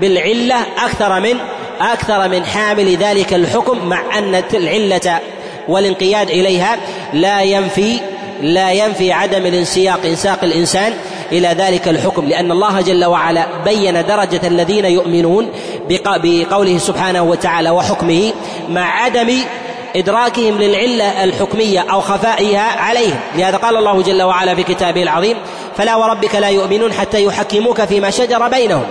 بالعلة أكثر من أكثر من حامل ذلك الحكم مع أن العلة والانقياد إليها لا ينفي لا ينفي عدم الانسياق إنساق الإنسان إلى ذلك الحكم لأن الله جل وعلا بين درجة الذين يؤمنون بقوله سبحانه وتعالى وحكمه مع عدم إدراكهم للعلة الحكمية أو خفائها عليهم. لهذا قال الله جل وعلا في كتابه العظيم فلا وربك لا يؤمنون حتى يحكموك فيما شجر بينهم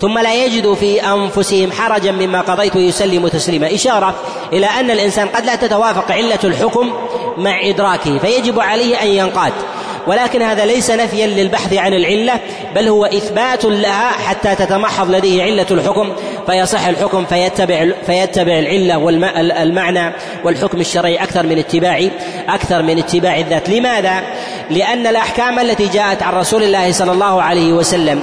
ثم لا يجدوا في أنفسهم حرجا مما قضيت ويسلموا تسليما. إشارة إلى أن الإنسان قد لا تتوافق علة الحكم مع إدراكه فيجب عليه أن ينقاد. ولكن هذا ليس نفيا للبحث عن العلة بل هو إثبات لها حتى تتمحض لديه علة الحكم فيصح الحكم فيتبع فيتبع العلة والمعنى والحكم الشرعي أكثر من اتباع أكثر من اتباع الذات لماذا؟ لأن الأحكام التي جاءت عن رسول الله صلى الله عليه وسلم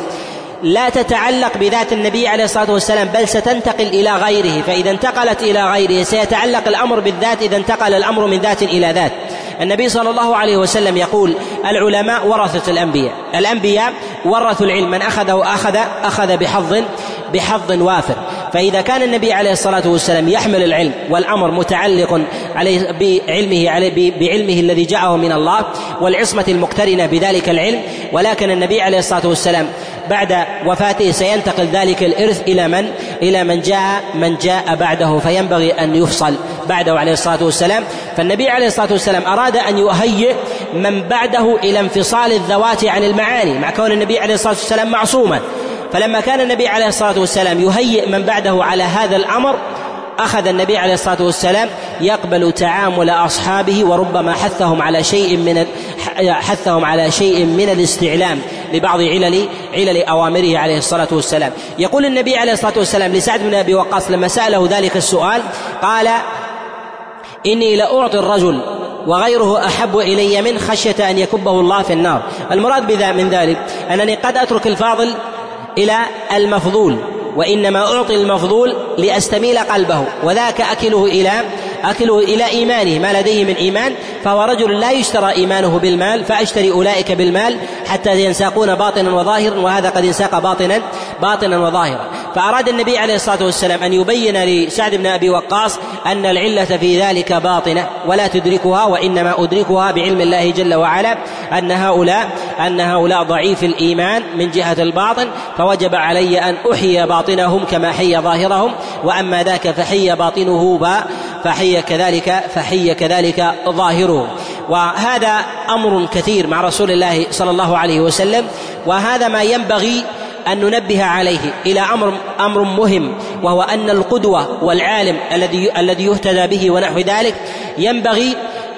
لا تتعلق بذات النبي عليه الصلاة والسلام بل ستنتقل إلى غيره فإذا انتقلت إلى غيره سيتعلق الأمر بالذات إذا انتقل الأمر من ذات إلى ذات النبي صلى الله عليه وسلم يقول العلماء ورثة الأنبياء الأنبياء ورثوا العلم من أخذه أخذ أخذ بحظ بحظ وافر. فإذا كان النبي عليه الصلاة والسلام يحمل العلم والأمر متعلق عليه بعلمه عليه بعلمه الذي جاءه من الله والعصمة المقترنة بذلك العلم ولكن النبي عليه الصلاة والسلام بعد وفاته سينتقل ذلك الإرث إلى من؟ إلى من جاء من جاء بعده فينبغي أن يفصل بعده عليه الصلاة والسلام فالنبي عليه الصلاة والسلام أراد أن يهيئ من بعده إلى انفصال الذوات عن المعاني مع كون النبي عليه الصلاة والسلام معصوما فلما كان النبي عليه الصلاة والسلام يهيئ من بعده على هذا الأمر أخذ النبي عليه الصلاة والسلام يقبل تعامل أصحابه وربما حثهم على شيء من حثهم على شيء من الاستعلام لبعض علل علل أوامره عليه الصلاة والسلام. يقول النبي عليه الصلاة والسلام لسعد بن أبي وقاص لما سأله ذلك السؤال قال إني لأعطي الرجل وغيره أحب إلي من خشية أن يكبه الله في النار. المراد بذا من ذلك أنني قد أترك الفاضل إلى المفضول. وإنما أعطي المفضول لأستميل قلبه وذاك أكله إلى أكله إلى إيمانه. ما لديه من إيمان فهو رجل لا يشترى إيمانه بالمال فأشتري أولئك بالمال حتى ينساقون باطنا وظاهرا وهذا قد انساق باطنا باطنا وظاهرا. فأراد النبي عليه الصلاة والسلام أن يبين لسعد بن أبي وقاص أن العلة في ذلك باطنة ولا تدركها وإنما أدركها بعلم الله جل وعلا أن هؤلاء أن هؤلاء ضعيف الإيمان من جهة الباطن فوجب علي أن أحيي باطنهم كما حي ظاهرهم وأما ذاك فحي باطنه فحي كذلك فحي كذلك ظاهره. وهذا أمر كثير مع رسول الله صلى الله عليه وسلم وهذا ما ينبغي أن ننبه عليه إلى أمر أمر مهم وهو أن القدوة والعالم الذي الذي يهتدى به ونحو ذلك ينبغي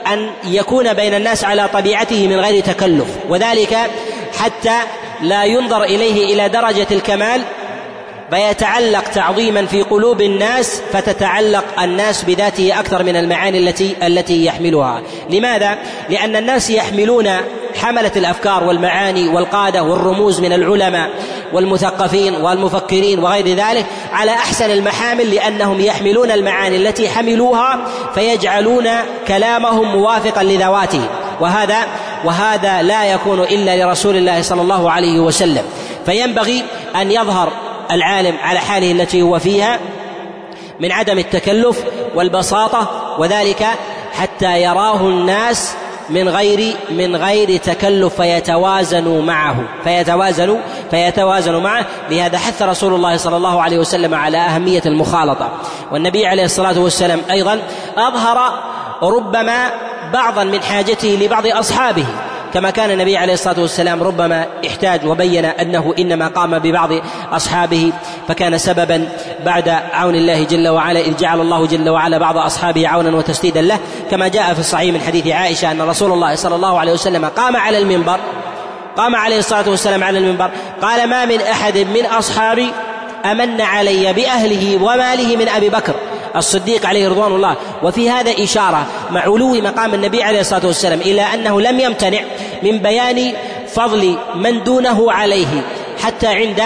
أن يكون بين الناس على طبيعته من غير تكلف. وذلك حتى لا ينظر إليه إلى درجة الكمال فيتعلق تعظيما في قلوب الناس فتتعلق الناس بذاته أكثر من المعاني التي التي يحملها. لماذا؟ لأن الناس يحملون حملة الأفكار والمعاني والقادة والرموز من العلماء والمثقفين والمفكرين وغير ذلك على أحسن المحامل لأنهم يحملون المعاني التي حملوها فيجعلون كلامهم موافقا لذواتهم وهذا وهذا لا يكون إلا لرسول الله صلى الله عليه وسلم. فينبغي أن يظهر العالم على حاله التي هو فيها من عدم التكلف والبساطة وذلك حتى يراه الناس من غير من غير تكلف فيتوازنوا معه فيتوازنوا فيتوازنوا معه. لهذا حث رسول الله صلى الله عليه وسلم على أهمية المخالطة. والنبي عليه الصلاة والسلام أيضا أظهر ربما بعضا من حاجته لبعض أصحابه. كما كان النبي عليه الصلاة والسلام ربما احتاج وبين أنه إنما قام ببعض أصحابه فكان سببا بعد عون الله جل وعلا إذ جعل الله جل وعلا بعض أصحابه عونا وتسديدا له كما جاء في الصحيح من حديث عائشة أن رسول الله صلى الله عليه وسلم قام على المنبر قام عليه الصلاة والسلام على المنبر قال ما من أحد من أصحابي أمن علي بأهله وماله من أبي بكر. الصديق عليه رضوان الله. وفي هذا إشارة مع علو مقام النبي عليه الصلاة والسلام إلى أنه لم يمتنع من بيان فضل من دونه عليه حتى عند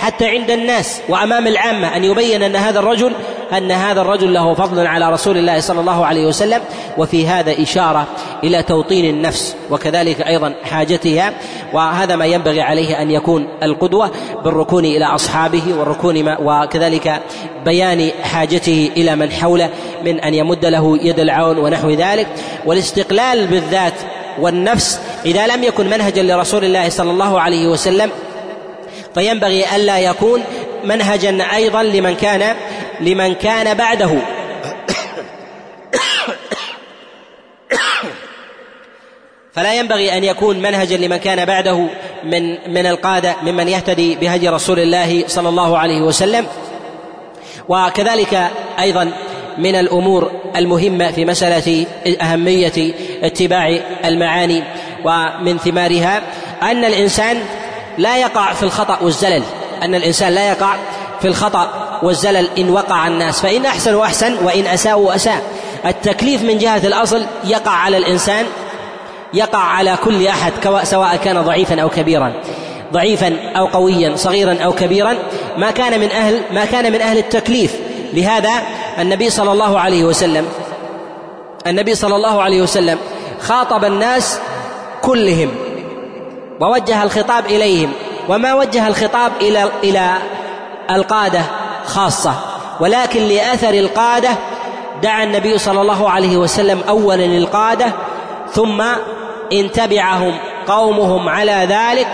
حتى عند الناس. وأمام العامة أن يبين أن هذا الرجل أن هذا الرجل له فضل على رسول الله صلى الله عليه وسلم وفي هذا إشارة إلى توطين النفس وكذلك أيضا حاجتها وهذا ما ينبغي عليه أن يكون القدوة بالركون إلى أصحابه والركون وكذلك بيان حاجته إلى من حوله من أن يمد له يد العون ونحو ذلك. والاستقلال بالذات والنفس إذا لم يكن منهجا لرسول الله صلى الله عليه وسلم فينبغي ألا يكون منهجا أيضا لمن كان لمن كان بعده. فلا ينبغي أن يكون منهجا لمن كان بعده من من القادة ممن يهتدي بهدي رسول الله صلى الله عليه وسلم. وكذلك أيضا من الأمور المهمة في مسألة أهمية اتباع المعاني ومن ثمارها أن الإنسان لا يقع في الخطأ والزلل. أن الإنسان لا يقع في الخطأ والزلل إن وقع الناس. فإن احسنوا احسن وإن اساءوا اساء التكليف من جهة الأصل يقع على الإنسان يقع على كل أحد سواء كان ضعيفا أو كبيرا. ضعيفا أو قويا صغيرا أو كبيرا. ما كان من أهل ما كان من أهل التكليف. لهذا النبي صلى الله عليه وسلم النبي صلى الله عليه وسلم خاطب الناس كلهم ووجه الخطاب إليهم. وما وجه الخطاب إلى إلى القادة خاصة. ولكن لأثر القادة دعا النبي صلى الله عليه وسلم اولا للقادة ثم إن تبعهم قومهم على ذلك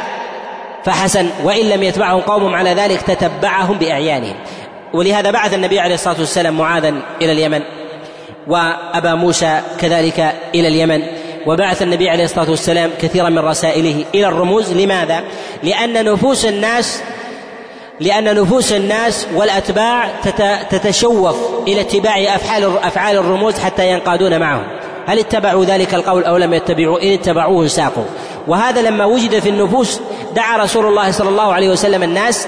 فحسن وإن لم يتبعهم قومهم على ذلك تتبعهم بأعيانهم. ولهذا بعث النبي عليه الصلاة والسلام معاذا إلى اليمن وأبا موسى كذلك إلى اليمن. وبعث النبي عليه الصلاة والسلام كثيرا من رسائله إلى الرموز. لماذا؟ لأن نفوس الناس لأن نفوس الناس والأتباع تتشوف إلى اتباع أفعال أفعال الرموز حتى ينقادون معهم. هل اتبعوا ذلك القول أو لم يتبعوا؟ إن اتبعوه ساقوا. وهذا لما وجد في النفوس دعا رسول الله صلى الله عليه وسلم الناس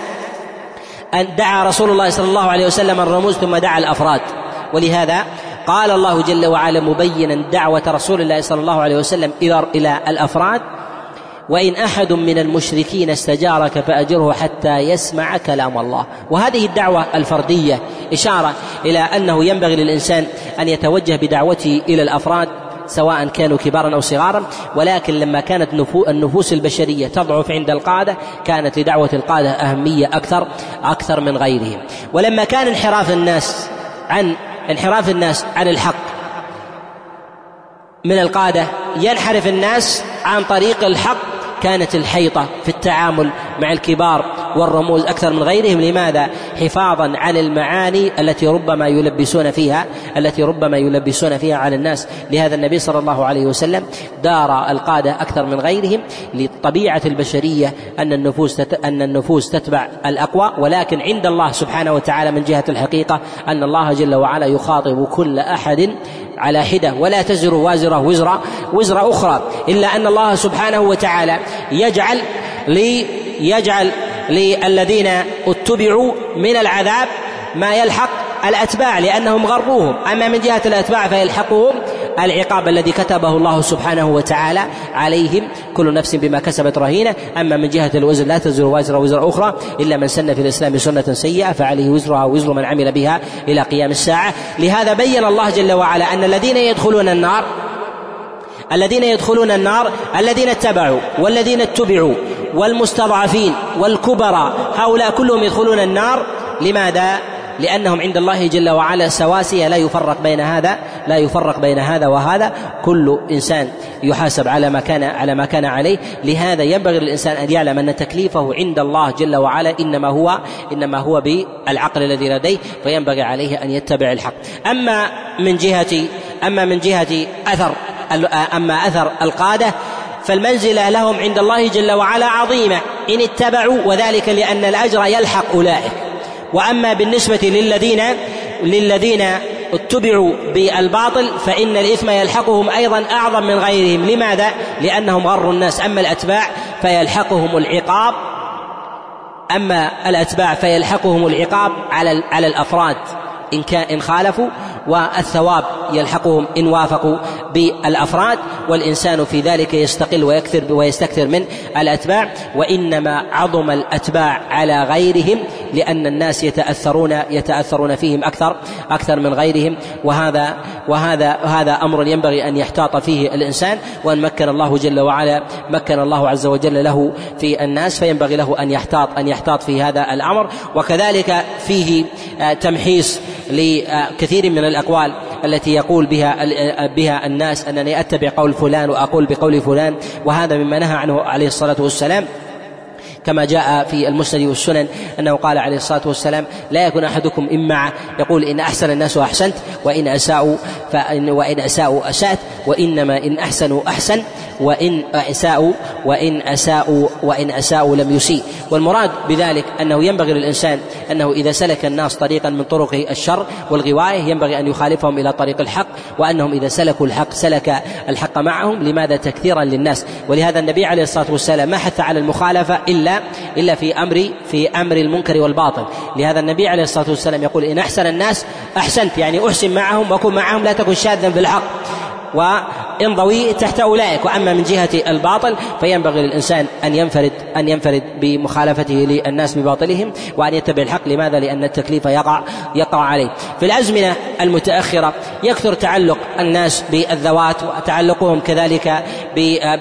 أن دعا رسول الله صلى الله عليه وسلم الرموز ثم دعا الأفراد. ولهذا قال الله جل وعلا مبينا دعوة رسول الله صلى الله عليه وسلم إلى الأفراد وإن أحد من المشركين استجارك فأجره حتى يسمع كلام الله. وهذه الدعوة الفردية إشارة إلى أنه ينبغي للإنسان أن يتوجه بدعوته إلى الأفراد سواء كانوا كبارا أو صغارا ولكن لما كانت النفوس البشرية تضعف عند القادة كانت لدعوة القادة أهمية أكثر أكثر من غيرهم. ولما كان انحراف الناس عن انحراف الناس عن الحق. من القادة ينحرف الناس عن طريق الحق كانت الحيطة في التعامل مع الكبار. والرموز أكثر من غيرهم. لماذا؟ حفاظا عن المعاني التي ربما يلبسون فيها التي ربما يلبسون فيها على الناس. لهذا النبي صلى الله عليه وسلم دار القادة أكثر من غيرهم لطبيعة البشرية أن النفوس أن النفوس تتبع الأقوى. ولكن عند الله سبحانه وتعالى من جهة الحقيقة أن الله جل وعلا يخاطب كل أحد على حدة. ولا تزر وازرة وزر وزر أخرى. إلا أن الله سبحانه وتعالى يجعل لي يجعل للذين اتبعوا من العذاب ما يلحق الأتباع لأنهم غروهم. أما من جهة الأتباع فيلحقهم العقاب الذي كتبه الله سبحانه وتعالى عليهم. كل نفس بما كسبت رهينة. أما من جهة الوزر لا تزر وازرة وزر أخرى إلا من سن في الإسلام سنة سيئة فعليه وزرها وزر من عمل بها إلى قيام الساعة. لهذا بين الله جل وعلا أن الذين يدخلون النار الذين يدخلون النار الذين اتبعوا والذين اتبعوا والمستضعفين والكبراء هؤلاء كلهم يدخلون النار. لماذا؟ لأنهم عند الله جل وعلا سواسية لا يفرق بين هذا لا يفرق بين هذا وهذا. كل إنسان يحاسب على ما كان على ما كان عليه. لهذا ينبغي للإنسان أن يعلم أن تكليفه عند الله جل وعلا إنما هو إنما هو بالعقل الذي لديه فينبغي عليه أن يتبع الحق. أما من جهة أما من جهة أثر أما أثر القادة فالمنزلة لهم عند الله جل وعلا عظيمة. إن اتبعوا وذلك لأن الأجر يلحق أولئك. وأما بالنسبة للذين للذين اتبعوا بالباطل فإن الإثم يلحقهم أيضا أعظم من غيرهم. لماذا؟ لأنهم غروا الناس. أما الأتباع فيلحقهم العقاب. أما الأتباع فيلحقهم العقاب على على الأفراد. إن كان إن خالفوا والثواب يلحقهم إن وافقوا بالأفراد والإنسان في ذلك يستقل ويكثر ويستكثر من الأتباع. وإنما عظم الأتباع على غيرهم لأن الناس يتأثرون يتأثرون فيهم أكثر أكثر من غيرهم. وهذا وهذا هذا أمر ينبغي أن يحتاط فيه الإنسان. وأن مكن الله جل وعلا مكن الله عز وجل له في الناس فينبغي له أن يحتاط أن يحتاط في هذا الأمر. وكذلك فيه آه، تمحيص لكثير من الأقوال التي يقول بها بها الناس أنني أتبع قول فلان وأقول بقول فلان وهذا مما نهى عنه عليه الصلاة والسلام. كما جاء في المسند والسنن أنه قال عليه الصلاة والسلام لا يكون أحدكم اما يقول إن أحسن الناس احسنت وإن أساءوا فإن وإن أساءوا أسأت وإنما إن أحسنوا أحسن. وإن أساءوا وإن أساءوا وإن أساءوا لم يسيء. والمراد بذلك أنه ينبغي للإنسان أنه إذا سلك الناس طريقا من طرق الشر والغواية ينبغي أن يخالفهم إلى طريق الحق وأنهم إذا سلكوا الحق سلك الحق معهم. لماذا تكثيرا للناس؟ ولهذا النبي عليه الصلاة والسلام ما حث على المخالفة إلا إلا في أمر في أمر المنكر والباطل. لهذا النبي عليه الصلاة والسلام يقول إن أحسن الناس أحسنت يعني أحسن معهم وكن معهم لا تكن شاذا في الحق. وانضوي تحت أولئك وأما من جهة الباطل فينبغي للإنسان أن ينفرد أن ينفرد بمخالفته للناس بباطلهم وأن يتبع الحق لماذا؟ لأن التكليف يقع يقع عليه. في الأزمنة المتأخرة يكثر تعلق الناس بالذوات وتعلقهم كذلك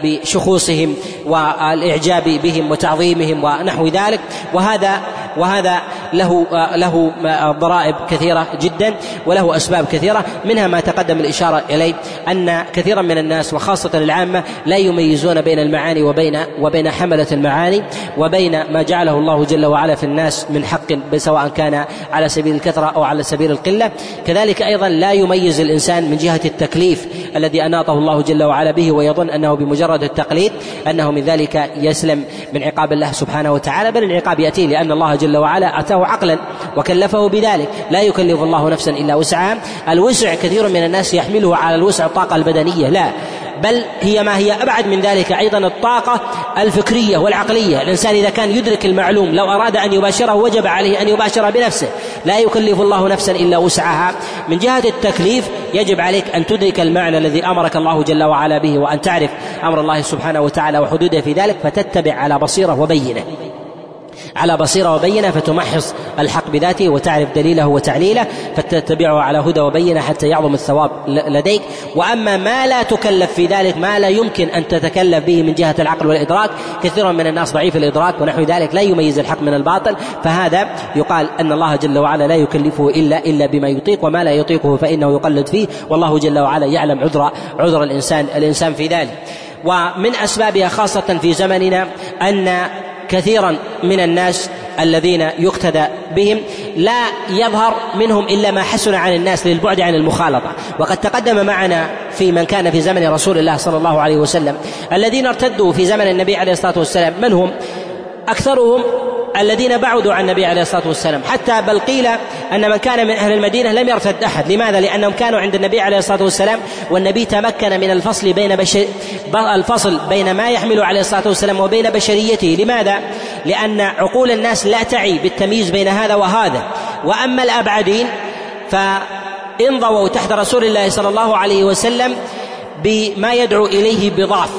بشخوصهم والإعجاب بهم وتعظيمهم ونحو ذلك وهذا وهذا له له ضرائب كثيرة جدا وله أسباب كثيرة منها ما تقدم الإشارة إليه أن كثيرا من الناس وخاصة العامة لا يميزون بين المعاني وبين وبين حملة المعاني وبين ما جعله الله جل وعلا في الناس من حق سواء كان على سبيل الكثرة أو على سبيل القلة. كذلك أيضا لا يميز الإنسان من جهة التكليف الذي أناطه الله جل وعلا به ويظن أنه بمجرد التقليد أنه من ذلك يسلم من عقاب الله سبحانه وتعالى بل العقاب ياتيه لأن الله جل وعلا أتاه له عقلا وكلفه بذلك. لا يكلف الله نفسا إلا وسعها. الوسع كثير من الناس يحمله على الوسع الطاقة البدنية لا. بل هي ما هي أبعد من ذلك أيضا الطاقة الفكرية والعقلية. الإنسان إذا كان يدرك المعلوم لو أراد أن يباشره وجب عليه أن يباشر بنفسه. لا يكلف الله نفسا إلا وسعها. من جهة التكليف يجب عليك أن تدرك المعنى الذي أمرك الله جل وعلا به وأن تعرف أمر الله سبحانه وتعالى وحدوده في ذلك فتتبع على بصيرة وبينة. على بصيرة وبينة فتمحص الحق بذاته وتعرف دليله وتعليله فتتبعه على هدى وبينة حتى يعظم الثواب لديك. وأما ما لا تكلف في ذلك ما لا يمكن أن تتكلف به من جهة العقل والإدراك. كثير من الناس ضعيف الإدراك ونحو ذلك لا يميز الحق من الباطل. فهذا يقال أن الله جل وعلا لا يكلفه إلا إلا بما يطيق وما لا يطيقه فإنه يقلد فيه. والله جل وعلا يعلم عذر عذر الإنسان الإنسان في ذلك. ومن أسبابها خاصة في زمننا أن كثيرا من الناس الذين يقتدى بهم لا يظهر منهم إلا ما حسن عن الناس للبعد عن المخالطة. وقد تقدم معنا في من كان في زمن رسول الله صلى الله عليه وسلم الذين ارتدوا في زمن النبي عليه الصلاة والسلام من هم؟ أكثرهم الذين بعدوا عن النبي عليه الصلاة والسلام. حتى بل قيل أن من كان من أهل المدينة لم يرتد أحد. لماذا؟ لأنهم كانوا عند النبي عليه الصلاة والسلام والنبي تمكن من الفصل بين بشر الفصل بين ما يحمل عليه الصلاة والسلام وبين بشريته. لماذا؟ لأن عقول الناس لا تعي بالتمييز بين هذا وهذا. وأما الأبعدين فانضووا تحت رسول الله صلى الله عليه وسلم بما يدعو إليه بضعف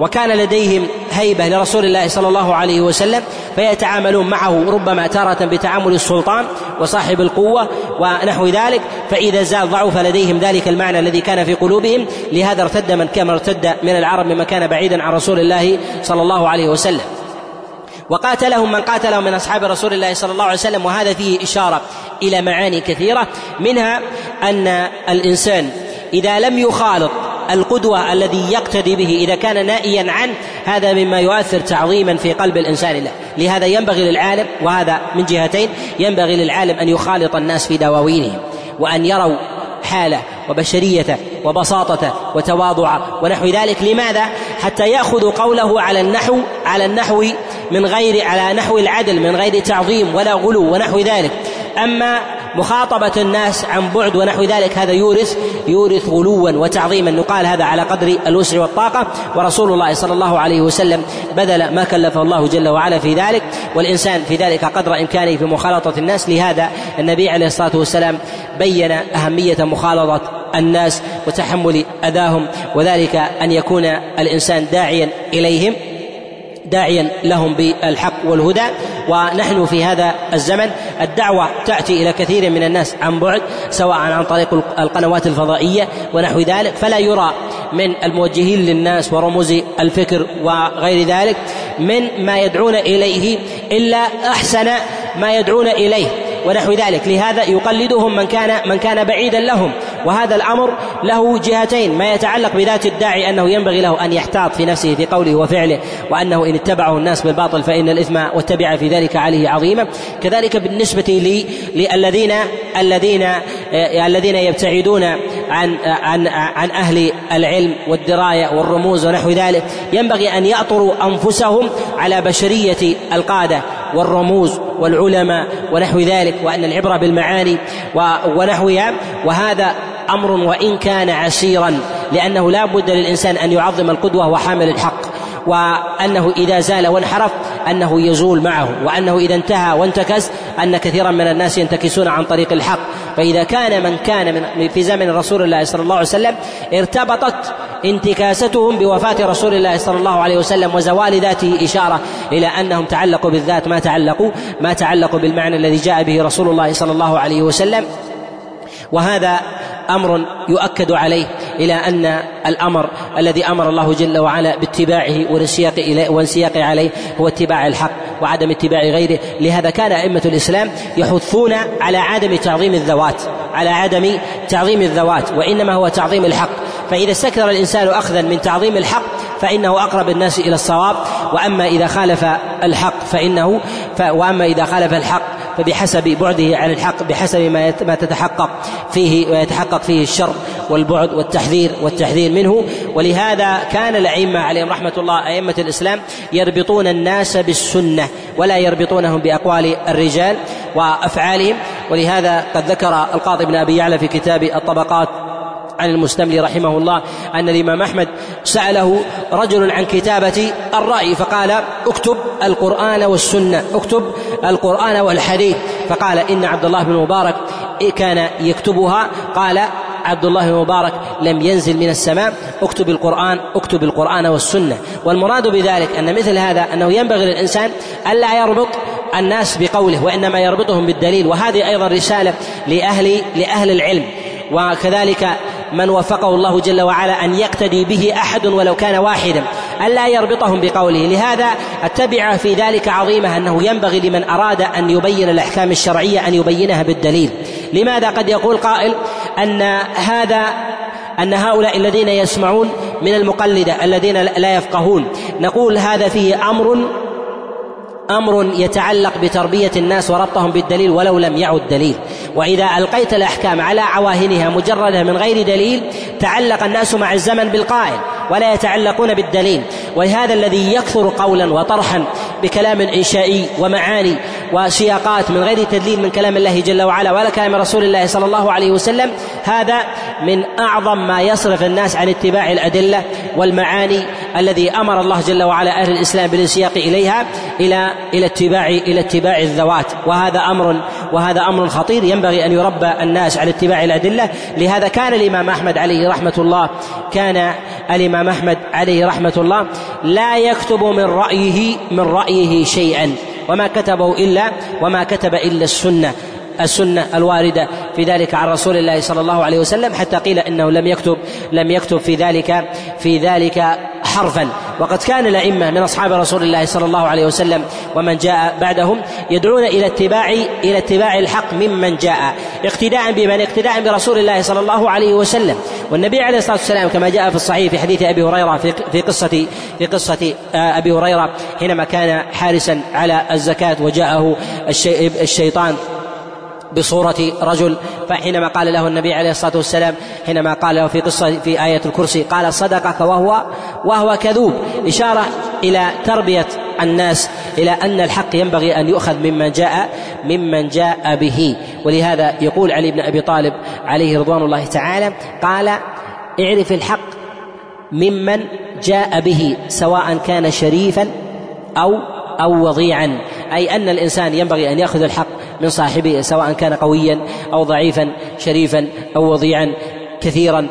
وكان لديهم هيبة لرسول الله صلى الله عليه وسلم فيتعاملون معه ربما تارة بتعامل السلطان وصاحب القوة ونحو ذلك فإذا زال ضعف لديهم ذلك المعنى الذي كان في قلوبهم لهذا ارتد من كما ارتد من العرب مما كان بعيدا عن رسول الله صلى الله عليه وسلم. وقاتلهم من قاتلهم من أصحاب رسول الله صلى الله عليه وسلم وهذا فيه إشارة إلى معاني كثيرة منها أن الإنسان إذا لم يخالط القدوة الذي يقتدي به إذا كان نائيا عنه هذا مما يؤثر تعظيما في قلب الإنسان له. لهذا ينبغي للعالم وهذا من جهتين ينبغي للعالم أن يخالط الناس في دواوينهم وأن يروا حالة وبشريته وبساطته وتواضعه ونحو ذلك. لماذا؟ حتى يأخذ قوله على النحو على النحو من غير على نحو العدل من غير تعظيم ولا غلو ونحو ذلك. أما مخاطبة الناس عن بعد ونحو ذلك. هذا يورث يورث غلوا وتعظيما. يقال هذا على قدر الوسع والطاقة. ورسول الله صلى الله عليه وسلم بذل ما كلفه الله جل وعلا في ذلك. والإنسان في ذلك قدر إمكانه في مخالطة الناس. لهذا النبي عليه الصلاة والسلام بين أهمية مخالطة الناس وتحمل أذاهم وذلك أن يكون الإنسان داعيا إليهم. داعيا لهم بالحق والهدى. ونحن في هذا الزمن الدعوة تأتي إلى كثير من الناس عن بعد سواء عن طريق القنوات الفضائية ونحو ذلك. فلا يرى من الموجهين للناس ورموز الفكر وغير ذلك من ما يدعون إليه إلا أحسن ما يدعون إليه. ونحو ذلك. لهذا يقلدهم من كان من كان بعيدا لهم. وهذا الأمر له جهتين. ما يتعلق بذات الداعي أنه ينبغي له أن يحتاط في نفسه في قوله وفعله وأنه إن اتبعه الناس بالباطل فإن الإثم واتبع في ذلك عليه عظيما. كذلك بالنسبة لي للذين الذين آه، الذين يبتعدون عن عن عن أهل العلم والدراية والرموز ونحو ذلك ينبغي أن يأطروا أنفسهم على بشرية القادة. والرموز والعلماء ونحو ذلك وأن العبرة بالمعاني ونحوها وهذا أمر وإن كان عسيرا لأنه لا بد للإنسان أن يعظم القدوة وحامل الحق وأنه إذا زال وانحرف أنه يزول معه وأنه إذا انتهى وانتكس أن كثيرا من الناس ينتكسون عن طريق الحق. فإذا كان من كان من في زمن رسول الله صلى الله عليه وسلم ارتبطت انتكاستهم بوفاة رسول الله صلى الله عليه وسلم وزوال ذاته إشارة إلى أنهم تعلقوا بالذات ما تعلقوا ما تعلقوا بالمعنى الذي جاء به رسول الله صلى الله عليه وسلم. وهذا أمر يؤكد عليه إلى أن الأمر الذي أمر الله جل وعلا باتباعه والانسياق والانسياق عليه هو اتباع الحق وعدم اتباع غيره. لهذا كان أئمة الإسلام يحثون على عدم تعظيم الذوات على عدم تعظيم الذوات وإنما هو تعظيم الحق. فإذا استكثر الإنسان اخذا من تعظيم الحق فإنه أقرب الناس إلى الصواب وأما إذا خالف الحق فإنه ف وأما إذا خالف الحق فبحسب بعده عن الحق بحسب ما ما تتحقق فيه ويتحقق فيه الشر والبعد والتحذير والتحذير منه. ولهذا كان الأئمة عليهم رحمة الله أئمة الإسلام يربطون الناس بالسنة ولا يربطونهم بأقوال الرجال وأفعالهم. ولهذا قد ذكر القاضي بن أبي يعلى في كتاب الطبقات عن المستملي رحمه الله أن الإمام أحمد سأله رجل عن كتابة الرأي فقال اكتب القرآن والسنة اكتب القرآن والحديث. فقال إن عبد الله بن مبارك كان يكتبها. قال عبد الله بن مبارك لم ينزل من السماء اكتب القرآن اكتب القرآن والسنة. والمراد بذلك أن مثل هذا أنه ينبغي للإنسان ألا يربط الناس بقوله وإنما يربطهم بالدليل وهذه أيضا رسالة لأهل لأهل العلم. وكذلك من وفقه الله جل وعلا أن يقتدي به أحد ولو كان واحدا ألا يربطهم بقوله. لهذا التبعة في ذلك عظيمة أنه ينبغي لمن أراد أن يبين الأحكام الشرعية أن يبينها بالدليل. لماذا قد يقول قائل أن هذا أن هؤلاء الذين يسمعون من المقلدة الذين لا يفقهون نقول هذا فيه أمر أمر يتعلق بتربية الناس وربطهم بالدليل ولو لم يعد دليل. وإذا ألقيت الأحكام على عواهنها مجرده من غير دليل تعلق الناس مع الزمن بالقائل ولا يتعلقون بالدليل. ولهذا الذي يكثر قولا وطرحا بكلام إنشائي ومعاني وسياقات من غير تدليل من كلام الله جل وعلا ولا كلام رسول الله صلى الله عليه وسلم هذا من أعظم ما يصرف الناس عن اتباع الأدلة والمعاني الذي أمر الله جل وعلا أهل الإسلام بالانسياق إليها إلى إلى اتباع إلى اتباع الذوات. وهذا أمر وهذا أمر خطير ينبغي أن يربى الناس على اتباع الأدلة. لهذا كان الإمام أحمد عليه رحمة الله كان الإمام أحمد عليه رحمة الله لا يكتب من رايه من رأيه شيئا. وما كتبه الا وما كتب إلا السنة. السنة الواردة في ذلك عن رسول الله صلى الله عليه وسلم حتى قيل إنه لم يكتب لم يكتب في ذلك في ذلك حرفا. وقد كان الأئمة من أصحاب رسول الله صلى الله عليه وسلم ومن جاء بعدهم يدعون إلى اتباع إلى اتباع الحق ممن جاء اقتداء بمن اقتداء برسول الله صلى الله عليه وسلم. والنبي عليه الصلاة والسلام كما جاء في الصحيح في حديث أبي هريرة في في قصة في قصة آه، أبي هريرة حينما كان حارسا على الزكاة وجاءه الشيطان بصورة رجل فحينما قال له النبي عليه الصلاة والسلام حينما قال له في قصة في آية الكرسي قال صدقك وهو وهو كذوب. إشارة إلى تربية الناس إلى أن الحق ينبغي أن يؤخذ ممن جاء ممن جاء به. ولهذا يقول علي بن أبي طالب عليه رضوان الله تعالى قال اعرف الحق ممن جاء به سواء كان شريفا أو أو وضيعا. أي أن الإنسان ينبغي أن يأخذ الحق من صاحبه سواء كان قويا أو ضعيفا شريفا أو وضيعا كثيرا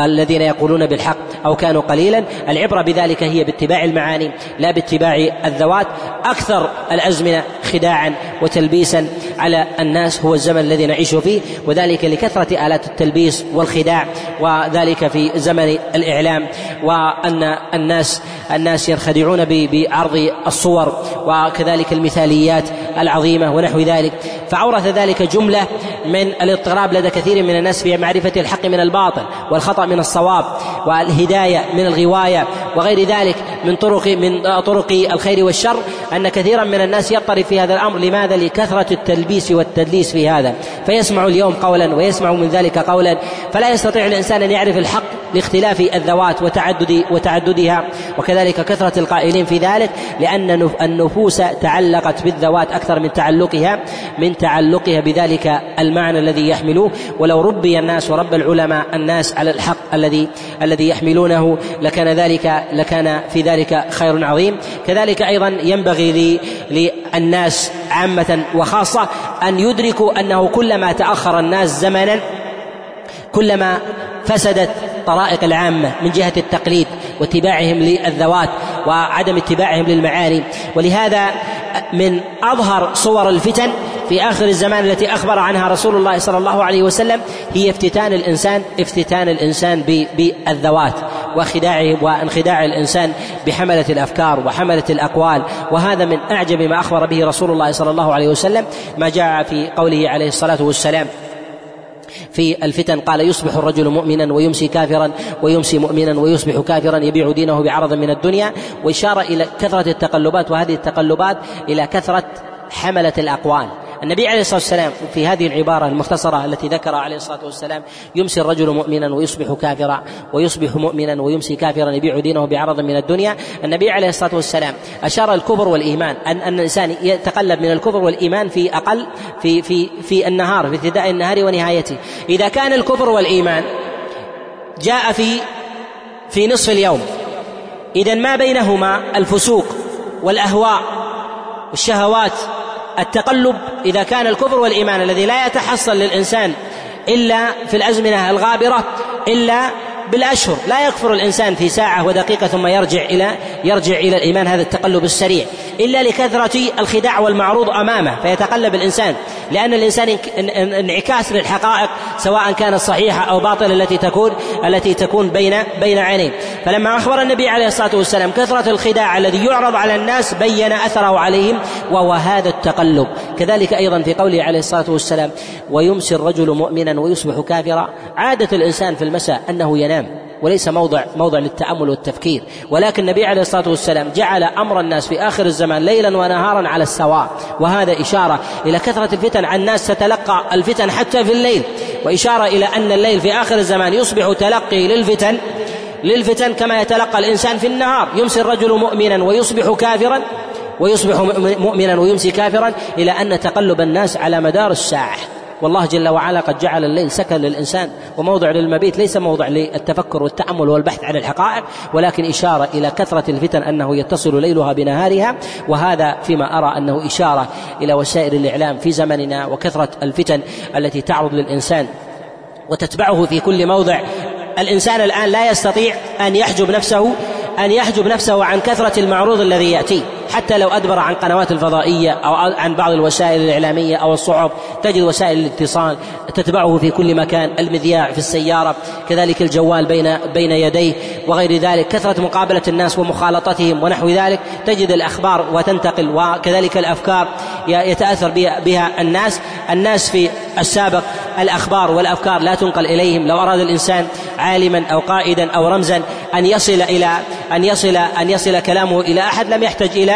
الذين يقولون بالحق أو كانوا قليلا. العبرة بذلك هي باتباع المعاني لا باتباع الذوات. أكثر الأزمنة خداعا وتلبيسا على الناس هو الزمن الذي نعيش فيه وذلك لكثرة آلات التلبيس والخداع وذلك في زمن الإعلام وأن الناس الناس ينخدعون بعرض الصور وكذلك المثاليات العظيمة ونحو ذلك. فأورث ذلك جملة من الاضطراب لدى كثير من الناس في معرفة الحق من الباطل والخطأ من الصواب والهداية من الغواية وغير ذلك من طرق من طرق الخير والشر. أن كثيرا من الناس يضطرب في هذا الأمر. لماذا؟ لكثرة التلبيس والتدليس في هذا. فيسمع اليوم قولا ويسمع من ذلك قولا. فلا يستطيع الإنسان أن يعرف الحق لاختلاف الذوات وتعدد وتعددها. وكذلك كثرة القائلين في ذلك لأن النفوس تعلقت بالذوات أكثر من تعلقها من تعلقها بذلك المعنى الذي يحملوه. ولو ربي الناس ورب العلماء الناس على الحق الذي الذي يحملونه لكان ذلك لكان في ذلك خير عظيم. كذلك أيضا ينبغي للناس عامة وخاصة أن يدركوا أنه كلما تأخر الناس زمنا كلما فسدت طرائق العامة من جهة التقليد واتباعهم للذوات وعدم اتباعهم للمعاني ولهذا من أظهر صور الفتن في آخر الزمان التي أخبر عنها رسول الله صلى الله عليه وسلم هي افتتان الإنسان افتتان الإنسان بالذوات وخداعه وانخداع الإنسان بحملة الأفكار وحملة الأقوال. وهذا من أعجب ما أخبر به رسول الله صلى الله عليه وسلم ما جاء في قوله عليه الصلاة والسلام في الفتن. قال يصبح الرجل مؤمنا ويمسي كافرا ويمسي مؤمنا ويصبح كافرا يبيع دينه بعرض من الدنيا. وإشارة إلى كثرة التقلبات وهذه التقلبات إلى كثرة حملة الأقوال. النبي عليه الصلاة والسلام في هذه العبارة المختصرة التي ذكرها عليه الصلاة والسلام يمسي الرجل مؤمنا ويصبح كافرا ويصبح مؤمنا ويمسي كافرا يبيع دينه بعرض من الدنيا. النبي عليه الصلاة والسلام أشار الكفر والإيمان أن أن الإنسان يتقلب من الكفر والإيمان في أقل في في في النهار في ابتداء النهار ونهايته. إذا كان الكفر والإيمان جاء في في نصف اليوم إذا ما بينهما؟ الفسوق والأهواء والشهوات التقلب إذا كان الكفر والإيمان الذي لا يتحصل للإنسان إلا في الأزمنة الغابرة إلا بالأشهر. لا يكفر الإنسان في ساعة ودقيقة ثم يرجع إلى يرجع إلى الإيمان. هذا التقلب السريع. إلا لكثرة الخداع والمعروض أمامه فيتقلب الإنسان. لأن الإنسان انعكاس للحقائق سواء كانت صحيحة أو باطلة التي تكون التي تكون بين بين عينيه. فلما أخبر النبي عليه الصلاة والسلام كثرة الخداع الذي يعرض على الناس بين أثره عليهم وهو هذا التقلب. كذلك أيضا في قوله عليه الصلاة والسلام ويمسي الرجل مؤمنا ويصبح كافرا. عادة الإنسان في المساء أنه ينام. وليس موضع موضع للتأمل والتفكير. ولكن النبي عليه الصلاة والسلام جعل أمر الناس في آخر الزمان ليلا ونهارا على السواء. وهذا إشارة إلى كثرة الفتن. عن الناس تتلقى الفتن حتى في الليل. وإشارة إلى أن الليل في آخر الزمان يصبح تلقي للفتن للفتن كما يتلقى الإنسان في النهار. يمسي الرجل مؤمنا ويصبح كافرا ويصبح مؤمنا ويمسي كافرا إلى أن تقلب الناس على مدار الساعة. والله جل وعلا قد جعل الليل سكن للإنسان وموضع للمبيت ليس موضع للتفكر والتأمل والبحث عن الحقائق ولكن إشارة إلى كثرة الفتن أنه يتصل ليلها بنهارها وهذا فيما أرى أنه إشارة إلى وسائل الإعلام في زمننا وكثرة الفتن التي تعرض للإنسان وتتبعه في كل موضع. الإنسان الآن لا يستطيع أن يحجب نفسه أن يحجب نفسه عن كثرة المعروض الذي يأتيه حتى لو أدبر عن قنوات الفضائية أو عن بعض الوسائل الإعلامية أو الصحف تجد وسائل الاتصال تتبعه في كل مكان المذياع في السيارة كذلك الجوال بين بين يديه وغير ذلك كثرة مقابلة الناس ومخالطتهم ونحو ذلك تجد الأخبار وتنتقل وكذلك الأفكار يتأثر بها الناس. الناس في السابق الأخبار والأفكار لا تنقل إليهم. لو أراد الإنسان عالما أو قائدا أو رمزا أن يصل إلى أن يصل أن يصل كلامه إلى أحد لم يحتج إلى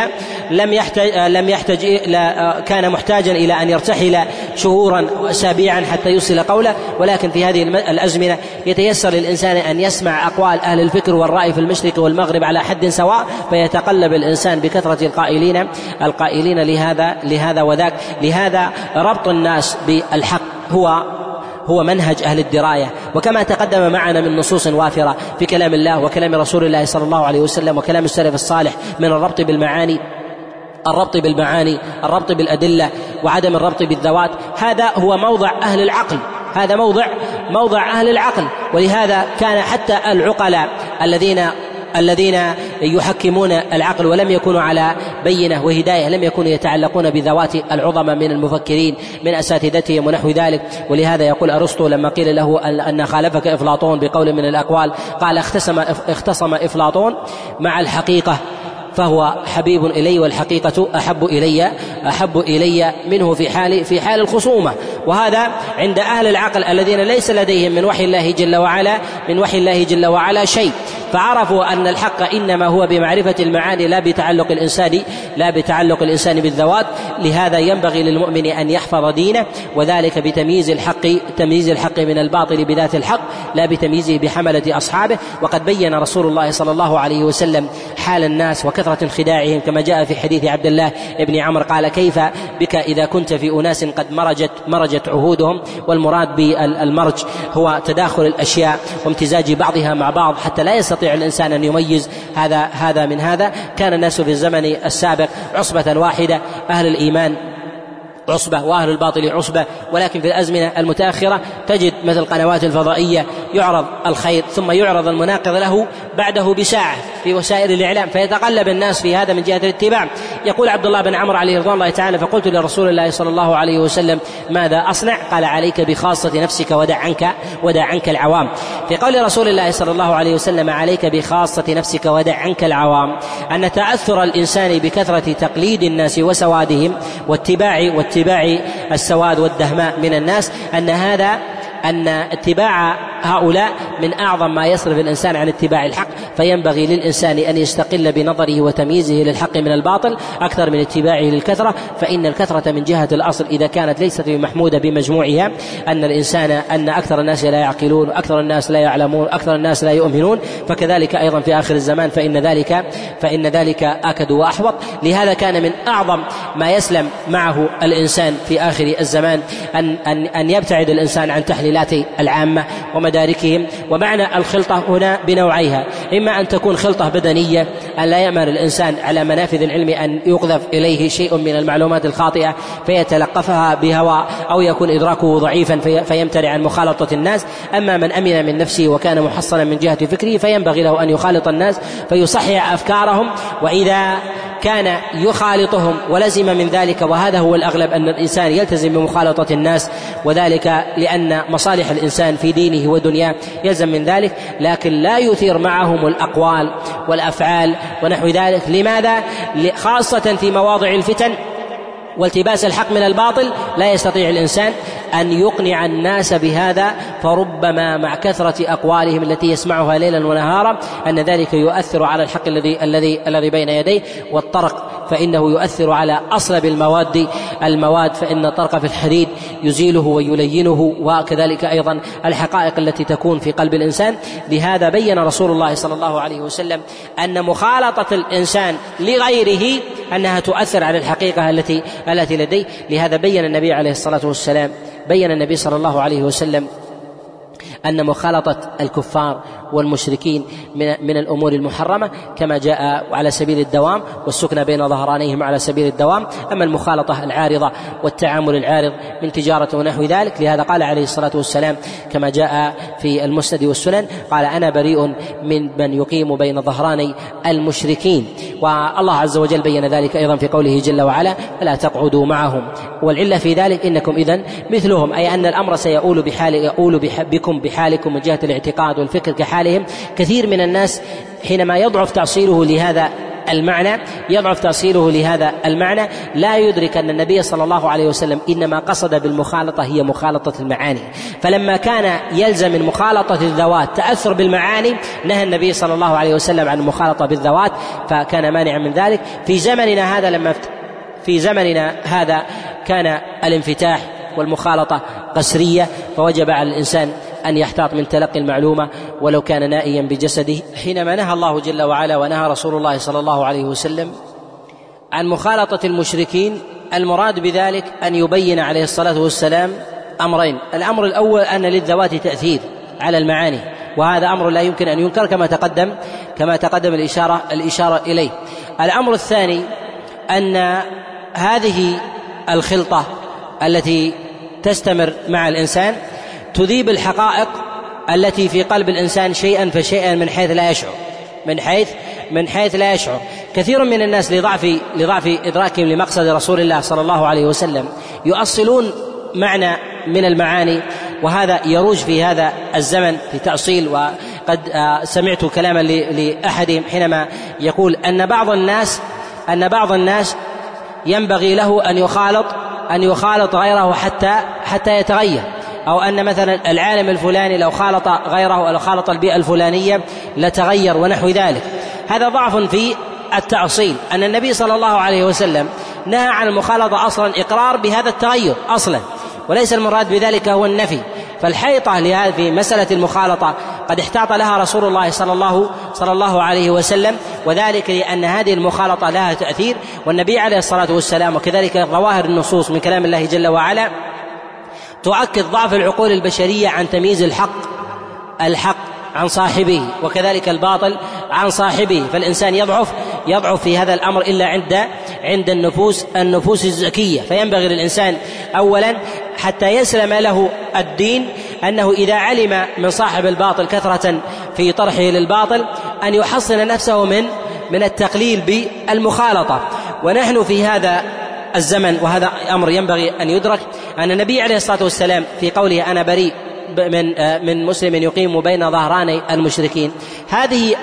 لم يحتج لم يحتج إلى كان محتاجا إلى أن يرتحل شهورا وأسابيعا حتى يوصل قوله. ولكن في هذه الأزمنة يتيسر للإنسان أن يسمع أقوال أهل الفكر والرأي في المشرق والمغرب على حد سواء فيتقلب الإنسان بكثرة القائلين القائلين لهذا لهذا وذاك. لهذا ربط الناس بالحق هو هو منهج أهل الدراية. وكما تقدم معنا من نصوص وافرة في كلام الله وكلام رسول الله صلى الله عليه وسلم وكلام السلف الصالح من الربط بالمعاني الربط بالمعاني الربط بالأدلة وعدم الربط بالذوات. هذا هو موضع أهل العقل. هذا موضع موضع أهل العقل. ولهذا كان حتى العقلاء الذين الذين يحكمون العقل ولم يكونوا على بينة وهداية لم يكونوا يتعلقون بذوات العظمى من المفكرين من أساتذتهم ونحو ذلك. ولهذا يقول أرسطو لما قيل له ان خالفك إفلاطون بقول من الأقوال قال اختصم اختصم إفلاطون مع الحقيقة فهو حبيب إلي والحقيقة أحب إلي أحب إلي منه في حال في حال الخصومة. وهذا عند أهل العقل الذين ليس لديهم من وحي الله جل وعلا من وحي الله جل وعلا شيء. فعرفوا أن الحق إنما هو بمعرفة المعاني لا بتعلق الإنسان لا بتعلق الإنسان بالذوات. لهذا ينبغي للمؤمن أن يحفظ دينه وذلك بتمييز الحق تمييز الحق من الباطل بذات الحق لا بتمييزه بحملة أصحابه. وقد بين رسول الله صلى الله عليه وسلم حال الناس وكثرة انخداعهم كما جاء في حديث عبد الله بن عمر قال كيف بك إذا كنت في أناس قد مرجت مرجت عهودهم؟ والمراد بالمرج هو تداخل الأشياء وامتزاج بعضها مع بعض حتى لا يستطيع يستطيع الإنسان أن يميز هذا هذا من هذا. كان الناس في الزمن السابق عصبة واحدة أهل الإيمان. عصبة وأهل الباطل عصبة ولكن في الأزمنة المتأخرة تجد مثل القنوات الفضائية يعرض الخير ثم يعرض المناقض له بعده بساعة في وسائل الإعلام فيتقلب الناس في هذا من جهة الاتباع. يقول عبد الله بن عمرو عليه رضوان الله تعالى فقلت لرسول الله صلى الله عليه وسلم ماذا أصنع؟ قال عليك بخاصة نفسك ودع عنك ودع عنك العوام. في قول رسول الله صلى الله عليه وسلم عليك بخاصة نفسك ودع عنك العوام. أن تأثر الإنسان بكثرة تقليد الناس وسوادهم واتباع واتباع السواد والدهماء من الناس أن هذا أن اتباع هؤلاء من أعظم ما يصرف الإنسان عن اتباع الحق فينبغي للإنسان أن يستقل بنظره وتمييزه للحق من الباطل أكثر من اتباعه للكثرة فإن الكثرة من جهة الأصل إذا كانت ليست بمحمودة بمجموعها أن الإنسان أن أكثر الناس لا يعقلون أكثر الناس لا يعلمون أكثر الناس لا يؤمنون فكذلك أيضا في آخر الزمان فإن ذلك فإن ذلك أكد وأحوط. لهذا كان من أعظم ما يسلم معه الإنسان في آخر الزمان أن أن أن يبتعد الإنسان عن تحليلات العامة ومداركهم ومعنى الخلطة هنا بنوعيها. إما أن تكون خلطة بدنية أن لا يأمر الإنسان على منافذ العلم أن يقذف إليه شيء من المعلومات الخاطئة فيتلقفها بهوى أو يكون إدراكه ضعيفا فيمتنع عن مخالطة الناس. أما من أمن من نفسه وكان محصنا من جهة فكره فينبغي له أن يخالط الناس فيصحح أفكارهم. وإذا كان يخالطهم ولزم من ذلك وهذا هو الأغلب أن الإنسان يلتزم بمخالطة الناس وذلك لأن مصالح الإنسان في دينه ودنياه يلزم من ذلك لكن لا يثير معهم الأقوال والأفعال ونحو ذلك لماذا؟ خاصة في مواضع الفتن والتباس الحق من الباطل لا يستطيع الإنسان أن يقنع الناس بهذا فربما مع كثرة أقوالهم التي يسمعها ليلا ونهارا أن ذلك يؤثر على الحق الذي الذي الذي بين يديه والطرق فإنه يؤثر على أصلب المواد المواد فإن الطرق في الحديد يزيله ويلينه وكذلك أيضا الحقائق التي تكون في قلب الإنسان. لهذا بين رسول الله صلى الله عليه وسلم أن مخالطة الإنسان لغيره أنها تؤثر على الحقيقة التي التي لديه. لهذا بين النبي عليه الصلاة والسلام بين النبي صلى الله عليه وسلم أن مخالطة الكفار والمشركين من من الأمور المحرمة كما جاء على سبيل الدوام والسكن بين ظهرانيهم على سبيل الدوام. أما المخالطة العارضة والتعامل العارض من تجارة ونحو ذلك لهذا قال عليه الصلاة والسلام كما جاء في المسند والسنن قال أنا بريء من من يقيم بين ظهراني المشركين. والله عز وجل بين ذلك أيضا في قوله جل وعلا فلا تقعدوا معهم. والعلة في ذلك إنكم إذا مثلهم أي أن الأمر سيؤول بحال يؤول بكم بحالكم من جهة الاعتقاد والفكر كحالهم. كثير من الناس حينما يضعف تأصيله لهذا المعنى يضعف تأصيله لهذا المعنى لا يدرك أن النبي صلى الله عليه وسلم إنما قصد بالمخالطة هي مخالطة المعاني. فلما كان يلزم من مخالطة الذوات تأثر بالمعاني نهى النبي صلى الله عليه وسلم عن المخالطة بالذوات فكان مانعا من ذلك. في زمننا هذا لما في زمننا هذا كان الانفتاح والمخالطة قسرية فوجب على الإنسان أن يحتاط من تلقي المعلومة ولو كان نائيا بجسده. حينما نهى الله جل وعلا ونهى رسول الله صلى الله عليه وسلم عن مخالطة المشركين المراد بذلك أن يبين عليه الصلاة والسلام أمرين. الأمر الأول أن للذوات تأثير على المعاني وهذا أمر لا يمكن أن ينكر كما تقدم كما تقدم الإشارة الإشارة إليه. الأمر الثاني أن هذه الخلطة التي تستمر مع الإنسان تذيب الحقائق التي في قلب الإنسان شيئا فشيئا من حيث لا يشعر. من حيث من حيث لا يشعر. كثير من الناس لضعف لضعف إدراكهم لمقصد رسول الله صلى الله عليه وسلم. يؤصلون معنى من المعاني وهذا يروج في هذا الزمن في تأصيل وقد آه، سمعت كلاما لأحدهم حينما يقول أن بعض الناس أن بعض الناس ينبغي له أن يخالط أن يخالط غيره حتى حتى يتغير. أو أن مثلا العالم الفلاني لو خالط غيره أو خالط البيئة الفلانية لتغير ونحو ذلك. هذا ضعف في التأصيل أن النبي صلى الله عليه وسلم نهى عن المخالطة أصلا إقرار بهذا التغير أصلا وليس المراد بذلك هو النفي. فالحيطة لهذه مسألة المخالطة قد احتاط لها رسول الله صلى الله صلى الله عليه وسلم وذلك لأن هذه المخالطة لها تأثير والنبي عليه الصلاة والسلام وكذلك ظواهر النصوص من كلام الله جل وعلا تؤكد ضعف العقول البشرية عن تمييز الحق الحق عن صاحبه وكذلك الباطل عن صاحبه. فالإنسان يضعف يضعف في هذا الأمر إلا عند عند النفوس النفوس الزكية. فينبغي للإنسان أولا حتى يسلم له الدين أنه إذا علم من صاحب الباطل كثرة في طرحه للباطل أن يحصن نفسه من من التقليل بالمخالطة. ونحن في هذا الزمن وهذا أمر ينبغي أن يدرك. أن النبي عليه الصلاة والسلام في قوله أنا بريء من من مسلم يقيم بين ظهراني المشركين. هذه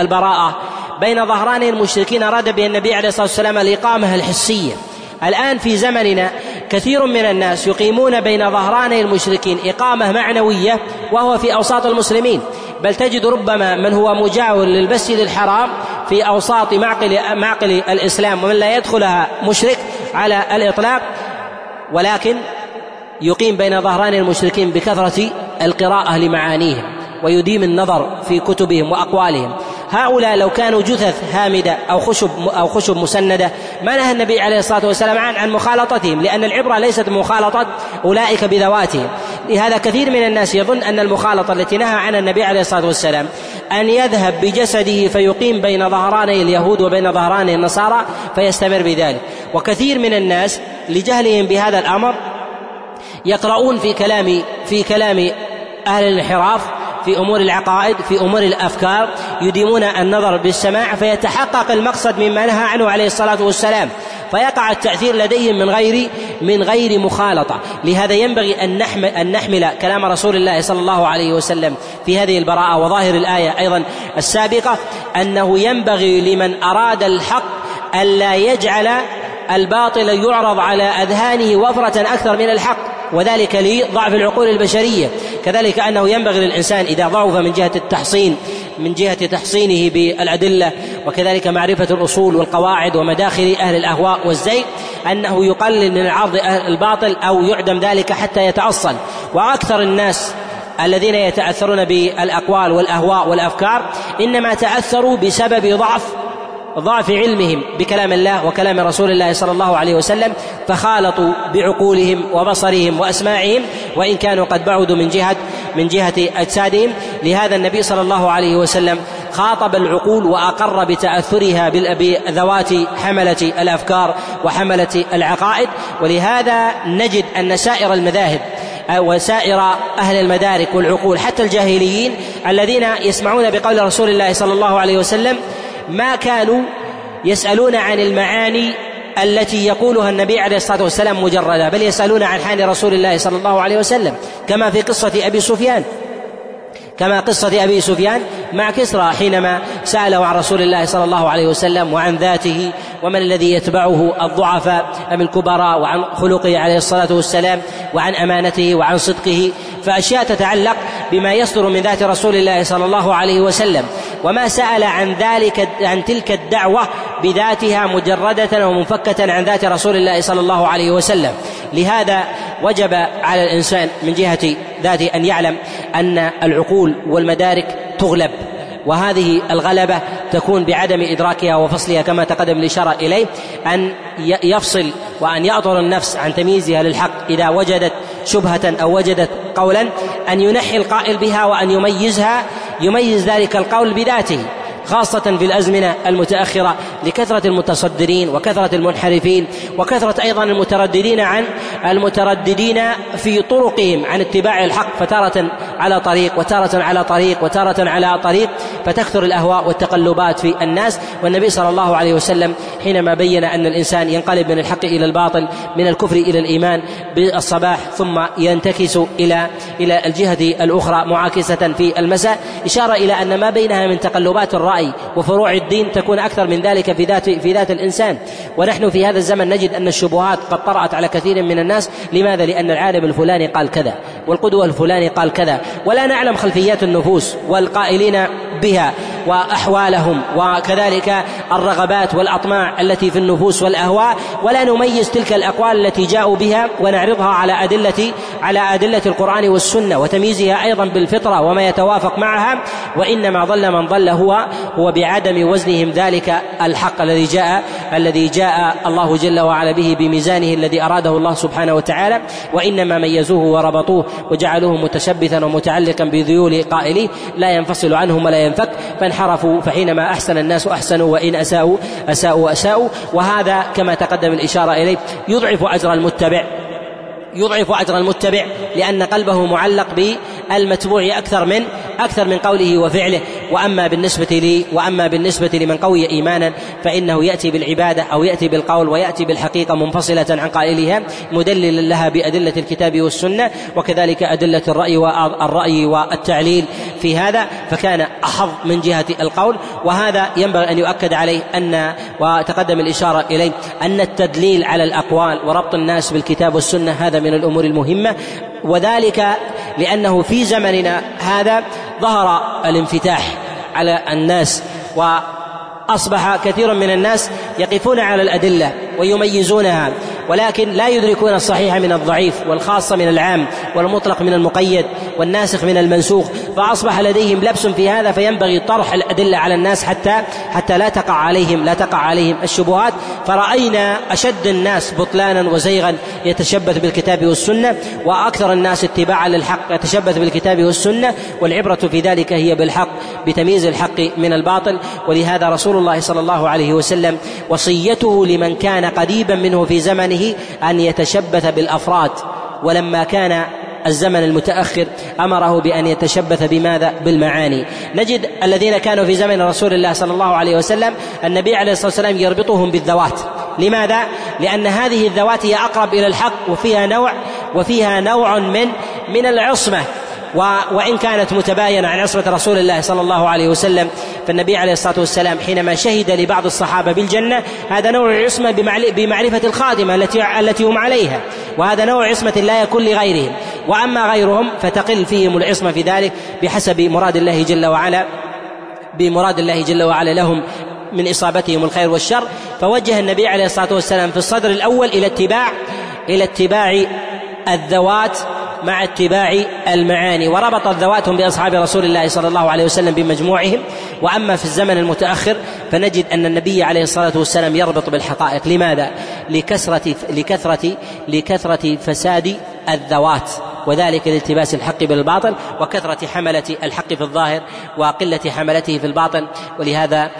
البراءة بين ظهراني المشركين أراد بها النبي عليه الصلاة والسلام الإقامة الحسية. الآن في زمننا كثير من الناس يقيمون بين ظهراني المشركين إقامة معنوية وهو في أوساط المسلمين. بل تجد ربما من هو مجاور للمسجد الحرام في أوساط معقل معقل الإسلام ومن لا يدخلها مشرك على الإطلاق ولكن يقيم بين ظهران المشركين بكثرة القراءة لمعانيهم ويديم النظر في كتبهم وأقوالهم. هؤلاء لو كانوا جثث هامدة أو خشب أو خشب مسندة ما نهى النبي عليه الصلاة والسلام عن عن مخالطتهم لأن العبرة ليست مخالطة أولئك بذواتهم. لهذا كثير من الناس يظن أن المخالطة التي نهى عنها النبي عليه الصلاة والسلام أن يذهب بجسده فيقيم بين ظهراني اليهود وبين ظهراني النصارى فيستمر بذلك. وكثير من الناس لجهلهم بهذا الأمر يقرؤون في كلام في كلام أهل الانحراف في أمور العقائد في أمور الأفكار يديمون النظر بالسماع فيتحقق المقصد مما نهى عنه عليه الصلاة والسلام. فيقع التأثير لديهم من غير من غير مخالطة. لهذا ينبغي أن نحمل أن نحمل كلام رسول الله صلى الله عليه وسلم في هذه البراءة وظاهر الآية أيضا السابقة أنه ينبغي لمن أراد الحق ألا يجعل الباطل يعرض على أذهانه وفرة أكثر من الحق. وذلك لضعف العقول البشرية. كذلك أنه ينبغي للإنسان إذا ضعف من جهة التحصين من جهة تحصينه بالأدلة وكذلك معرفة الأصول والقواعد ومداخل أهل الأهواء والزيغ أنه يقلل من عرض الباطل أو يعدم ذلك حتى يتأصل. وأكثر الناس الذين يتأثرون بالأقوال والأهواء والأفكار إنما تأثروا بسبب ضعف ضعف علمهم بكلام الله وكلام رسول الله صلى الله عليه وسلم فخالطوا بعقولهم وبصرهم وأسماعهم وإن كانوا قد بعدوا من جهه من جهة أجسادهم. لهذا النبي صلى الله عليه وسلم خاطب العقول وأقر بتأثرها بذوات حملة الأفكار وحملة العقائد. ولهذا نجد أن سائر المذاهب وسائر أهل المدارك والعقول حتى الجاهليين الذين يسمعون بقول رسول الله صلى الله عليه وسلم ما كانوا يسألون عن المعاني التي يقولها النبي عليه الصلاة والسلام مجردة بل يسألون عن حال رسول الله صلى الله عليه وسلم كما في قصة أبي سفيان. كما قصة أبي سفيان مع كسرى حينما سأله عن رسول الله صلى الله عليه وسلم وعن ذاته ومن الذي يتبعه الضعفاء أم الكبراء وعن خلقه عليه الصلاة والسلام وعن أمانته وعن صدقه فأشياء تتعلق بما يصدر من ذات رسول الله صلى الله عليه وسلم. وما سأل عن ذلك عن تلك الدعوة بذاتها مجردة ومنفكة عن ذات رسول الله صلى الله عليه وسلم. لهذا وجب على الإنسان من جهة ذاته أن يعلم أن العقول والمدارك تغلب وهذه الغلبة تكون بعدم إدراكها وفصلها كما تقدم الإشارة إليه أن يفصل وأن يأطر النفس عن تمييزها للحق إذا وجدت شبهة أو وجدت قولا أن ينحي القائل بها وأن يميزها يميز ذلك القول بذاته. خاصة في الأزمنة المتأخرة لكثرة المتصدرين وكثرة المنحرفين وكثرة أيضا المترددين عن المترددين في طرقهم عن اتباع الحق فتارة على طريق وتارة على طريق وتارة على طريق فتكثر الأهواء والتقلبات في الناس. والنبي صلى الله عليه وسلم حينما بين أن الإنسان ينقلب من الحق إلى الباطل من الكفر إلى الإيمان بالصباح ثم ينتكس إلى إلى الجهة الأخرى معاكسة في المساء إشارة إلى أن ما بينها من تقلبات الرأي وفروع الدين تكون أكثر من ذلك في ذات في ذات الإنسان. ونحن في هذا الزمن نجد أن الشبهات قد طرأت على كثير من الناس. لماذا؟ لأن العالم الفلاني قال كذا والقدوة الفلاني قال كذا. ولا نعلم خلفيات النفوس والقائلين بها. وأحوالهم وكذلك الرغبات والأطماع التي في النفوس والأهواء. ولا نميز تلك الأقوال التي جاءوا بها ونعرضها على أدلة على أدلة القرآن والسنة وتمييزها أيضا بالفطرة وما يتوافق معها. وإنما ضل من ضل هو هو بعدم وزنهم ذلك الحق الذي جاء الذي جاء الله جل وعلا به بميزانه الذي أراده الله سبحانه وتعالى. وإنما ميزوه وربطوه وجعلوه متشبثا ومتعلقا بذيول قائليه. لا ينفصل عنهم ولا ينفك. فانحرفوا فحينما أحسن الناس أحسنوا وإن أساءوا أساءوا أساءوا. وهذا كما تقدم الإشارة إليه يضعف أجر المتبع يضعف أجر المتبع لأن قلبه معلق بالمتبوع أكثر من أكثر من قوله وفعله. وأما بالنسبة لي وأما بالنسبة لمن قوي إيمانا فإنه يأتي بالعبادة أو يأتي بالقول ويأتي بالحقيقة منفصلة عن قائلها مدللا لها بأدلة الكتاب والسنة وكذلك أدلة الرأي والراي والتعليل في هذا فكان أحظ من جهة القول وهذا ينبغي أن يؤكد عليه ان وتقدم الإشارة إليه أن التدليل على الأقوال وربط الناس بالكتاب والسنة هذا من الأمور المهمة وذلك لأنه في زمننا هذا ظهر الانفتاح على الناس وأصبح كثير من الناس يقفون على الأدلة ويميزونها ولكن لا يدركون الصحيح من الضعيف والخاص من العام والمطلق من المقيد والناسخ من المنسوخ. فأصبح لديهم لبس في هذا فينبغي طرح الأدلة على الناس حتى حتى لا تقع عليهم لا تقع عليهم الشبهات. فرأينا أشد الناس بطلانا وزيغا يتشبث بالكتاب والسنة وأكثر الناس اتباعا للحق يتشبث بالكتاب والسنة والعبرة في ذلك هي بالحق بتمييز الحق من الباطل. ولهذا رسول الله صلى الله عليه وسلم وصيته لمن كان قريبا منه في زمنه أن يتشبث بالأفراد ولما كان الزمن المتأخر أمره بأن يتشبث بماذا؟ بالمعاني نجد الذين كانوا في زمن رسول الله صلى الله عليه وسلم النبي عليه الصلاة والسلام يربطهم بالذوات لماذا؟ لأن هذه الذوات هي أقرب إلى الحق وفيها نوع وفيها نوع من من العصمة وإن كانت متباينة عن عصمة رسول الله صلى الله عليه وسلم فالنبي عليه الصلاة والسلام حينما شهد لبعض الصحابة بالجنة هذا نوع عصمة بمعرفة الخادمة التي التي هم عليها وهذا نوع عصمة لا يكون لغيرهم. وأما غيرهم فتقل فيهم العصمة في ذلك بحسب مراد الله جل وعلا بمراد الله جل وعلا لهم من إصابتهم الخير والشر. فوجه النبي عليه الصلاة والسلام في الصدر الأول إلى اتباع إلى اتباع الذوات مع اتباع المعاني وربط ذواتهم بأصحاب رسول الله صلى الله عليه وسلم بمجموعهم. وأما في الزمن المتأخر فنجد أن النبي عليه الصلاة والسلام يربط بالحقائق. لماذا؟ لكثرة لكثرة لكثرة فساد الذوات وذلك لالتباس الحق بالباطل وكثرة حملة الحق في الظاهر وقلة حملته في الباطن. ولهذا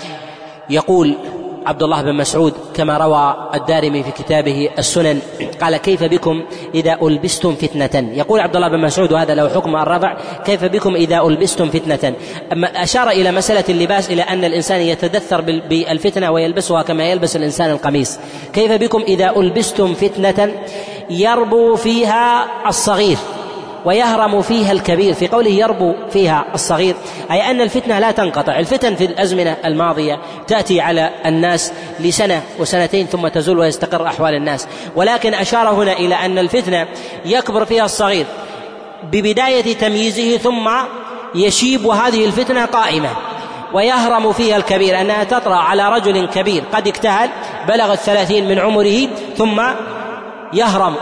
يقول عبد الله بن مسعود كما روى الدارمي في كتابه السنن قال كيف بكم إذا ألبستم فتنة؟ يقول عبد الله بن مسعود وهذا له حكم الرفع كيف بكم إذا ألبستم فتنة؟ أما أشار إلى مسألة اللباس إلى أن الإنسان يتدثر بالفتنة ويلبسها كما يلبس الإنسان القميص. كيف بكم إذا ألبستم فتنة يربو فيها الصغير؟ ويهرم فيها الكبير في قوله يربو فيها الصغير أي أن الفتنة لا تنقطع الفتن في الأزمنة الماضية تأتي على الناس لسنة وسنتين ثم تزول ويستقر أحوال الناس. ولكن أشار هنا إلى أن الفتنة يكبر فيها الصغير ببداية تمييزه ثم يشيب وهذه الفتنة قائمة. ويهرم فيها الكبير أنها تطرأ على رجل كبير قد اكتهل بلغ الثلاثين من عمره ثم يهرم.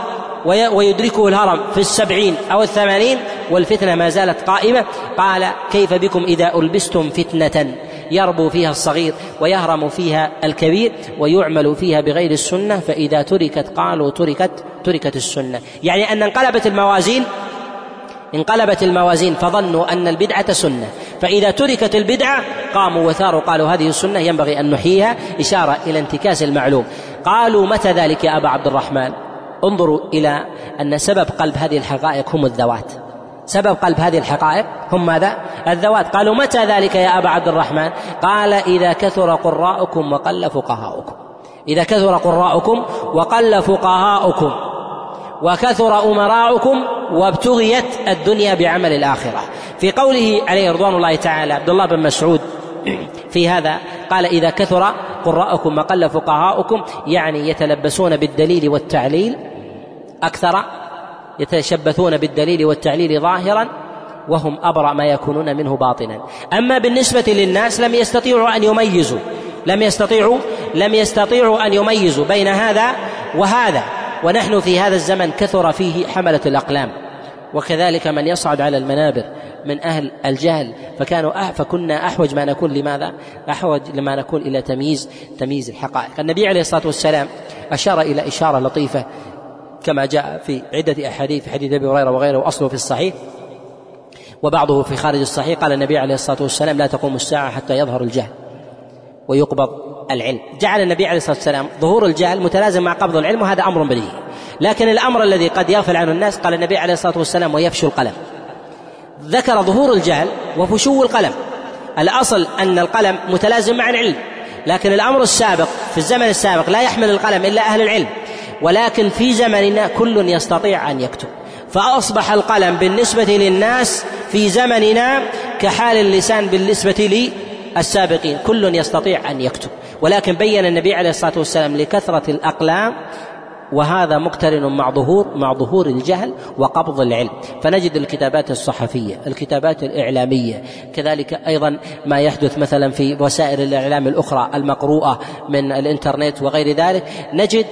ويدركه الهرم في السبعين أو الثمانين والفتنة ما زالت قائمة. قال كيف بكم إذا ألبستم فتنة يربو فيها الصغير ويهرم فيها الكبير ويعمل فيها بغير السنة فإذا تركت قالوا تركت تركت السنة. يعني أن انقلبت الموازين انقلبت الموازين فظنوا أن البدعة سنة. فإذا تركت البدعة قاموا وثاروا قالوا هذه السنة ينبغي أن نحييها إشارة إلى انتكاس المعلوم. قالوا متى ذلك يا أبا عبد الرحمن؟ انظروا إلى أن سبب قلب هذه الحقائق هم الذوات. سبب قلب هذه الحقائق هم ماذا؟ الذوات. قالوا متى ذلك يا أبا عبد الرحمن؟ قال إذا كثر قراءكم وقل فقهاؤكم. إذا كثر قراءكم وقل فقهاؤكم. وكثر أمراؤكم وابتغيت الدنيا بعمل الآخرة. في قوله عليه رضوان الله تعالى عبد الله بن مسعود في هذا قال إذا كثر قراءكم وقل فقهاؤكم يعني يتلبسون بالدليل والتعليل أكثر يتشبثون بالدليل والتعليل ظاهرا وهم أبرأ ما يكونون منه باطنا. أما بالنسبة للناس لم يستطيعوا أن يميزوا لم يستطيعوا لم يستطيعوا أن يميزوا بين هذا وهذا. ونحن في هذا الزمن كثر فيه حملة الأقلام. وكذلك من يصعد على المنابر من أهل الجهل فكانوا أح فكنا أحوج ما نكون لماذا؟ أحوج لما نكون إلى تمييز تمييز الحقائق. النبي عليه الصلاة والسلام أشار إلى إشارة لطيفة كما جاء في عدة أحاديث في حديث أبي هريرة وغيره وأصله في الصحيح وبعضه في خارج الصحيح. قال النبي عليه الصلاة والسلام لا تقوم الساعة حتى يظهر الجهل ويقبض العلم. جعل النبي عليه الصلاة والسلام ظهور الجهل متلازم مع قبض العلم وهذا أمر بديهي. لكن الأمر الذي قد يغفل عنه الناس قال النبي عليه الصلاة والسلام ويفشو القلم. ذكر ظهور الجهل وفشو القلم. الأصل أن القلم متلازم مع العلم لكن الأمر السابق في الزمن السابق لا يحمل القلم إلا أهل العلم. ولكن في زمننا كل يستطيع أن يكتب. فأصبح القلم بالنسبة للناس في زمننا كحال اللسان بالنسبة للسابقين. كل يستطيع أن يكتب. ولكن بين النبي عليه الصلاة والسلام لكثرة الأقلام وهذا مقترن مع ظهور مع ظهور الجهل وقبض العلم. فنجد الكتابات الصحفية الكتابات الإعلامية. كذلك أيضا ما يحدث مثلا في وسائل الإعلام الأخرى المقروءة من الإنترنت وغير ذلك. نجد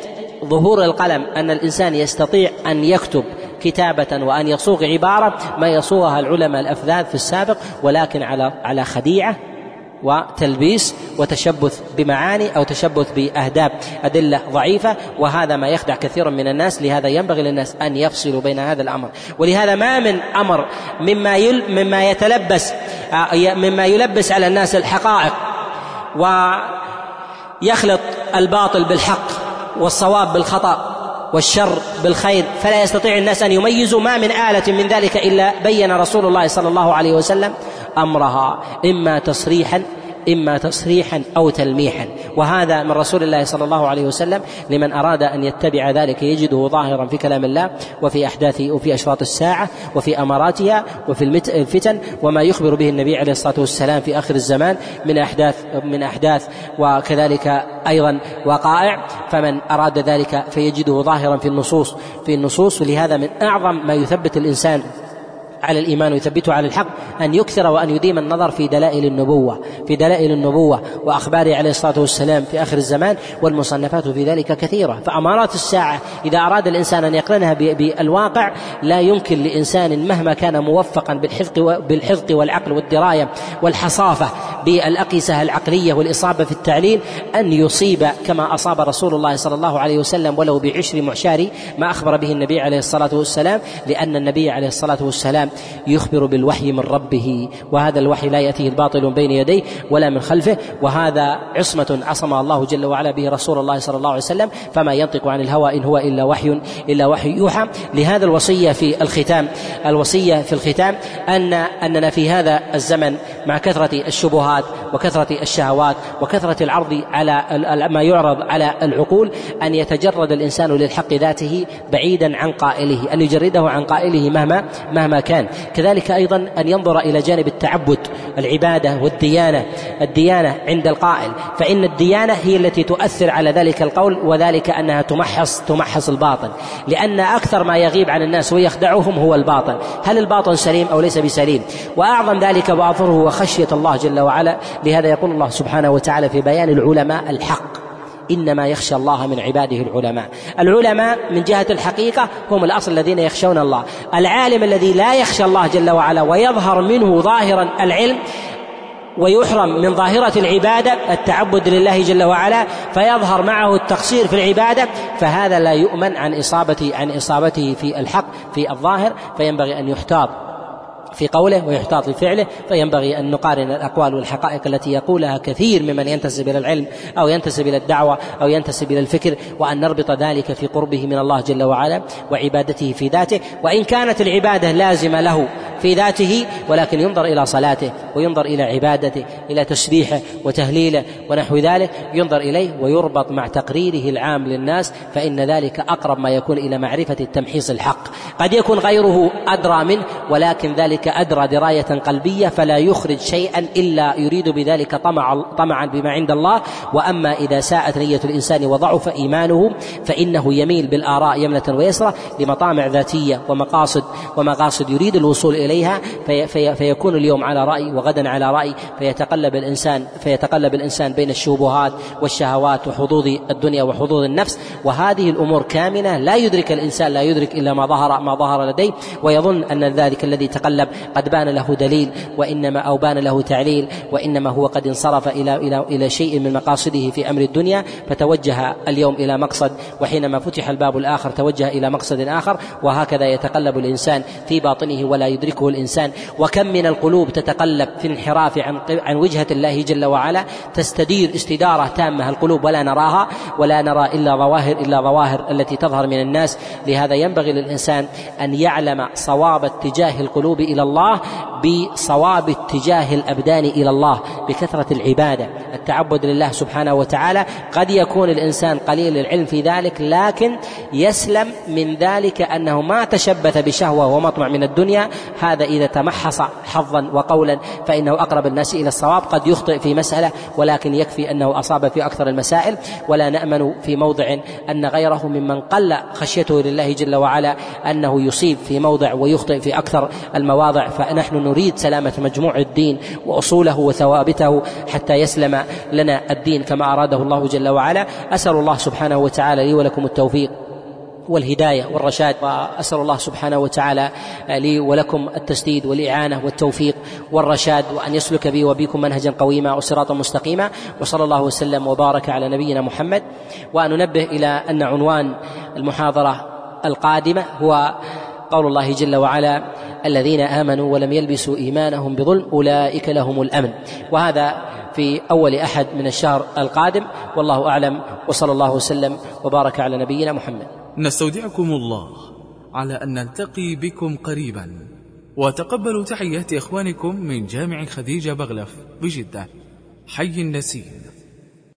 ظهور القلم أن الإنسان يستطيع أن يكتب كتابة وأن يصوغ عبارة ما يصوغها العلماء الأفذاذ في السابق ولكن على على خديعة وتلبيس وتشبث بمعاني أو تشبث باهداف أدلة ضعيفة وهذا ما يخدع كثيرا من الناس لهذا ينبغي للناس أن يفصلوا بين هذا الأمر. ولهذا ما من أمر مما يل مما يتلبس آه، مما يلبس على الناس الحقائق ويخلط الباطل بالحق. والصواب بالخطأ والشر بالخير فلا يستطيع الناس أن يميزوا ما من آلة من ذلك إلا بين رسول الله صلى الله عليه وسلم أمرها إما تصريحا إما تصريحا أو تلميحا. وهذا من رسول الله صلى الله عليه وسلم لمن أراد أن يتبع ذلك يجده ظاهرا في كلام الله وفي أحداث وفي أشراط الساعة وفي أماراتها وفي الفتن وما يخبر به النبي عليه الصلاة والسلام في آخر الزمان من أحداث من أحداث وكذلك أيضا وقائع. فمن أراد ذلك فيجده ظاهرا في النصوص في النصوص. ولهذا من أعظم ما يثبت الإنسان على الإيمان ويثبته على الحق أن يكثر وأن يديم النظر في دلائل النبوة في دلائل النبوة وأخباره عليه الصلاة والسلام في آخر الزمان والمصنفات في ذلك كثيرة. فأمارات الساعة إذا أراد الإنسان أن يقرنها بالواقع لا يمكن لإنسان مهما كان موفقا بالحفظ بالحفظ والعقل والدراية والحصافة بالأقيسة العقلية والإصابة في التعليل أن يصيب كما أصاب رسول الله صلى الله عليه وسلم ولو بعشر معشار ما أخبر به النبي عليه الصلاة والسلام لأن النبي عليه الصلاة والسلام يخبر بالوحي من ربه وهذا الوحي لا يأتيه الباطل من بين يديه ولا من خلفه وهذا عصمة عصم الله جل وعلا به رسول الله صلى الله عليه وسلم فما ينطق عن الهوى إن هو إلا وحي إلا وحي يوحى. لهذا الوصية في الختام الوصية في الختام أن أننا في هذا الزمن مع كثرة الشبهات وكثرة الشهوات وكثرة العرض على ما يعرض على العقول أن يتجرد الإنسان للحق ذاته بعيدا عن قائله أن يجرده عن قائله مهما مهما كان. الإنسان كذلك أيضا أن ينظر إلى جانب التعبد العبادة والديانة الديانة عند القائل. فإن الديانة هي التي تؤثر على ذلك القول وذلك أنها تمحص تمحص الباطن لأن أكثر ما يغيب عن الناس ويخدعهم هو الباطن هل الباطن سليم أو ليس بسليم؟ وأعظم ذلك وأظهره هو خشية الله جل وعلا. لهذا يقول الله سبحانه وتعالى في بيان العلماء الحق. إنما يخشى الله من عباده العلماء. العلماء من جهة الحقيقة هم الأصل الذين يخشون الله. العالم الذي لا يخشى الله جل وعلا ويظهر منه ظاهرا العلم ويحرم من ظاهرة العبادة التعبد لله جل وعلا فيظهر معه التقصير في العبادة فهذا لا يؤمن عن إصابته عن إصابته في الحق في الظاهر فينبغي أن يحتاط. في قوله ويحتاط في فعله فينبغي أن نقارن الأقوال والحقائق التي يقولها كثير ممن ينتسب إلى العلم أو ينتسب إلى الدعوة أو ينتسب إلى الفكر وأن نربط ذلك في قربه من الله جل وعلا وعبادته في ذاته وإن كانت العبادة لازمة له في ذاته ولكن ينظر إلى صلاته وينظر إلى عبادته إلى تسبيحه وتهليله ونحو ذلك ينظر إليه ويربط مع تقريره العام للناس فإن ذلك أقرب ما يكون إلى معرفة التمحيص الحق. قد يكون غيره أدرى منه ولكن ذلك أدرى دراية قلبية فلا يخرج شيئا إلا يريد بذلك طمع طمعا بما عند الله. وأما إذا ساءت نية الإنسان وضعف إيمانه فإنه يميل بالآراء يمنة ويسرى لمطامع ذاتية ومقاصد ومقاصد يريد الوصول إليها. في في فيكون اليوم على رأي وغدا على رأي. فيتقلب الإنسان فيتقلب الإنسان بين الشبهات والشهوات وحظوظ الدنيا وحظوظ النفس. وهذه الأمور كامنة. لا يدرك الإنسان لا يدرك إلا ما ظهر ما ظهر لديه. ويظن أن ذلك الذي تقلب قد بان له دليل وإنما أو بان له تعليل وإنما هو قد انصرف إلى إلى إلى شيء من مقاصده في أمر الدنيا فتوجه اليوم إلى مقصد وحينما فتح الباب الآخر توجه إلى مقصد آخر وهكذا يتقلب الإنسان في باطنه ولا يدركه الإنسان. وكم من القلوب تتقلب في انحراف عن عن وجهة الله جل وعلا تستدير استدارة تامة القلوب ولا نراها ولا نرى إلا ظواهر إلا ظواهر التي تظهر من الناس. لهذا ينبغي للإنسان أن يعلم صواب اتجاه القلوب إلى الله بصواب اتجاه الأبدان إلى الله بكثرة العبادة التعبد لله سبحانه وتعالى. قد يكون الإنسان قليل العلم في ذلك لكن يسلم من ذلك أنه ما تشبث بشهوة ومطمع من الدنيا. هذا إذا تمحص حظا وقولا فإنه أقرب الناس إلى الصواب. قد يخطئ في مسألة ولكن يكفي أنه أصاب في أكثر المسائل. ولا نأمن في موضع أن غيره ممن قل خشيته لله جل وعلا أنه يصيب في موضع ويخطئ في أكثر المواضع. فنحن نريد سلامة مجموع الدين وأصوله وثوابته حتى يسلم لنا الدين كما أراده الله جل وعلا. أسأل الله سبحانه وتعالى لي ولكم التوفيق والهداية والرشاد وأسأل الله سبحانه وتعالى لي ولكم التسديد والإعانة والتوفيق والرشاد وأن يسلك بي وبكم منهجا قويما وصراطا مستقيما. وصلى الله وسلم وبارك على نبينا محمد. وأن ننبه إلى أن عنوان المحاضرة القادمة هو قول الله جل وعلا الذين آمنوا ولم يلبسوا إيمانهم بظلم أولئك لهم الأمن. وهذا في أول أحد من الشهر القادم. والله أعلم. وصلى الله وسلم وبارك على نبينا محمد. نستودعكم الله على أن نلتقي بكم قريبا. وتقبلوا تحيات إخوانكم من جامع خديجة بغلف بجدة. حي النسيم.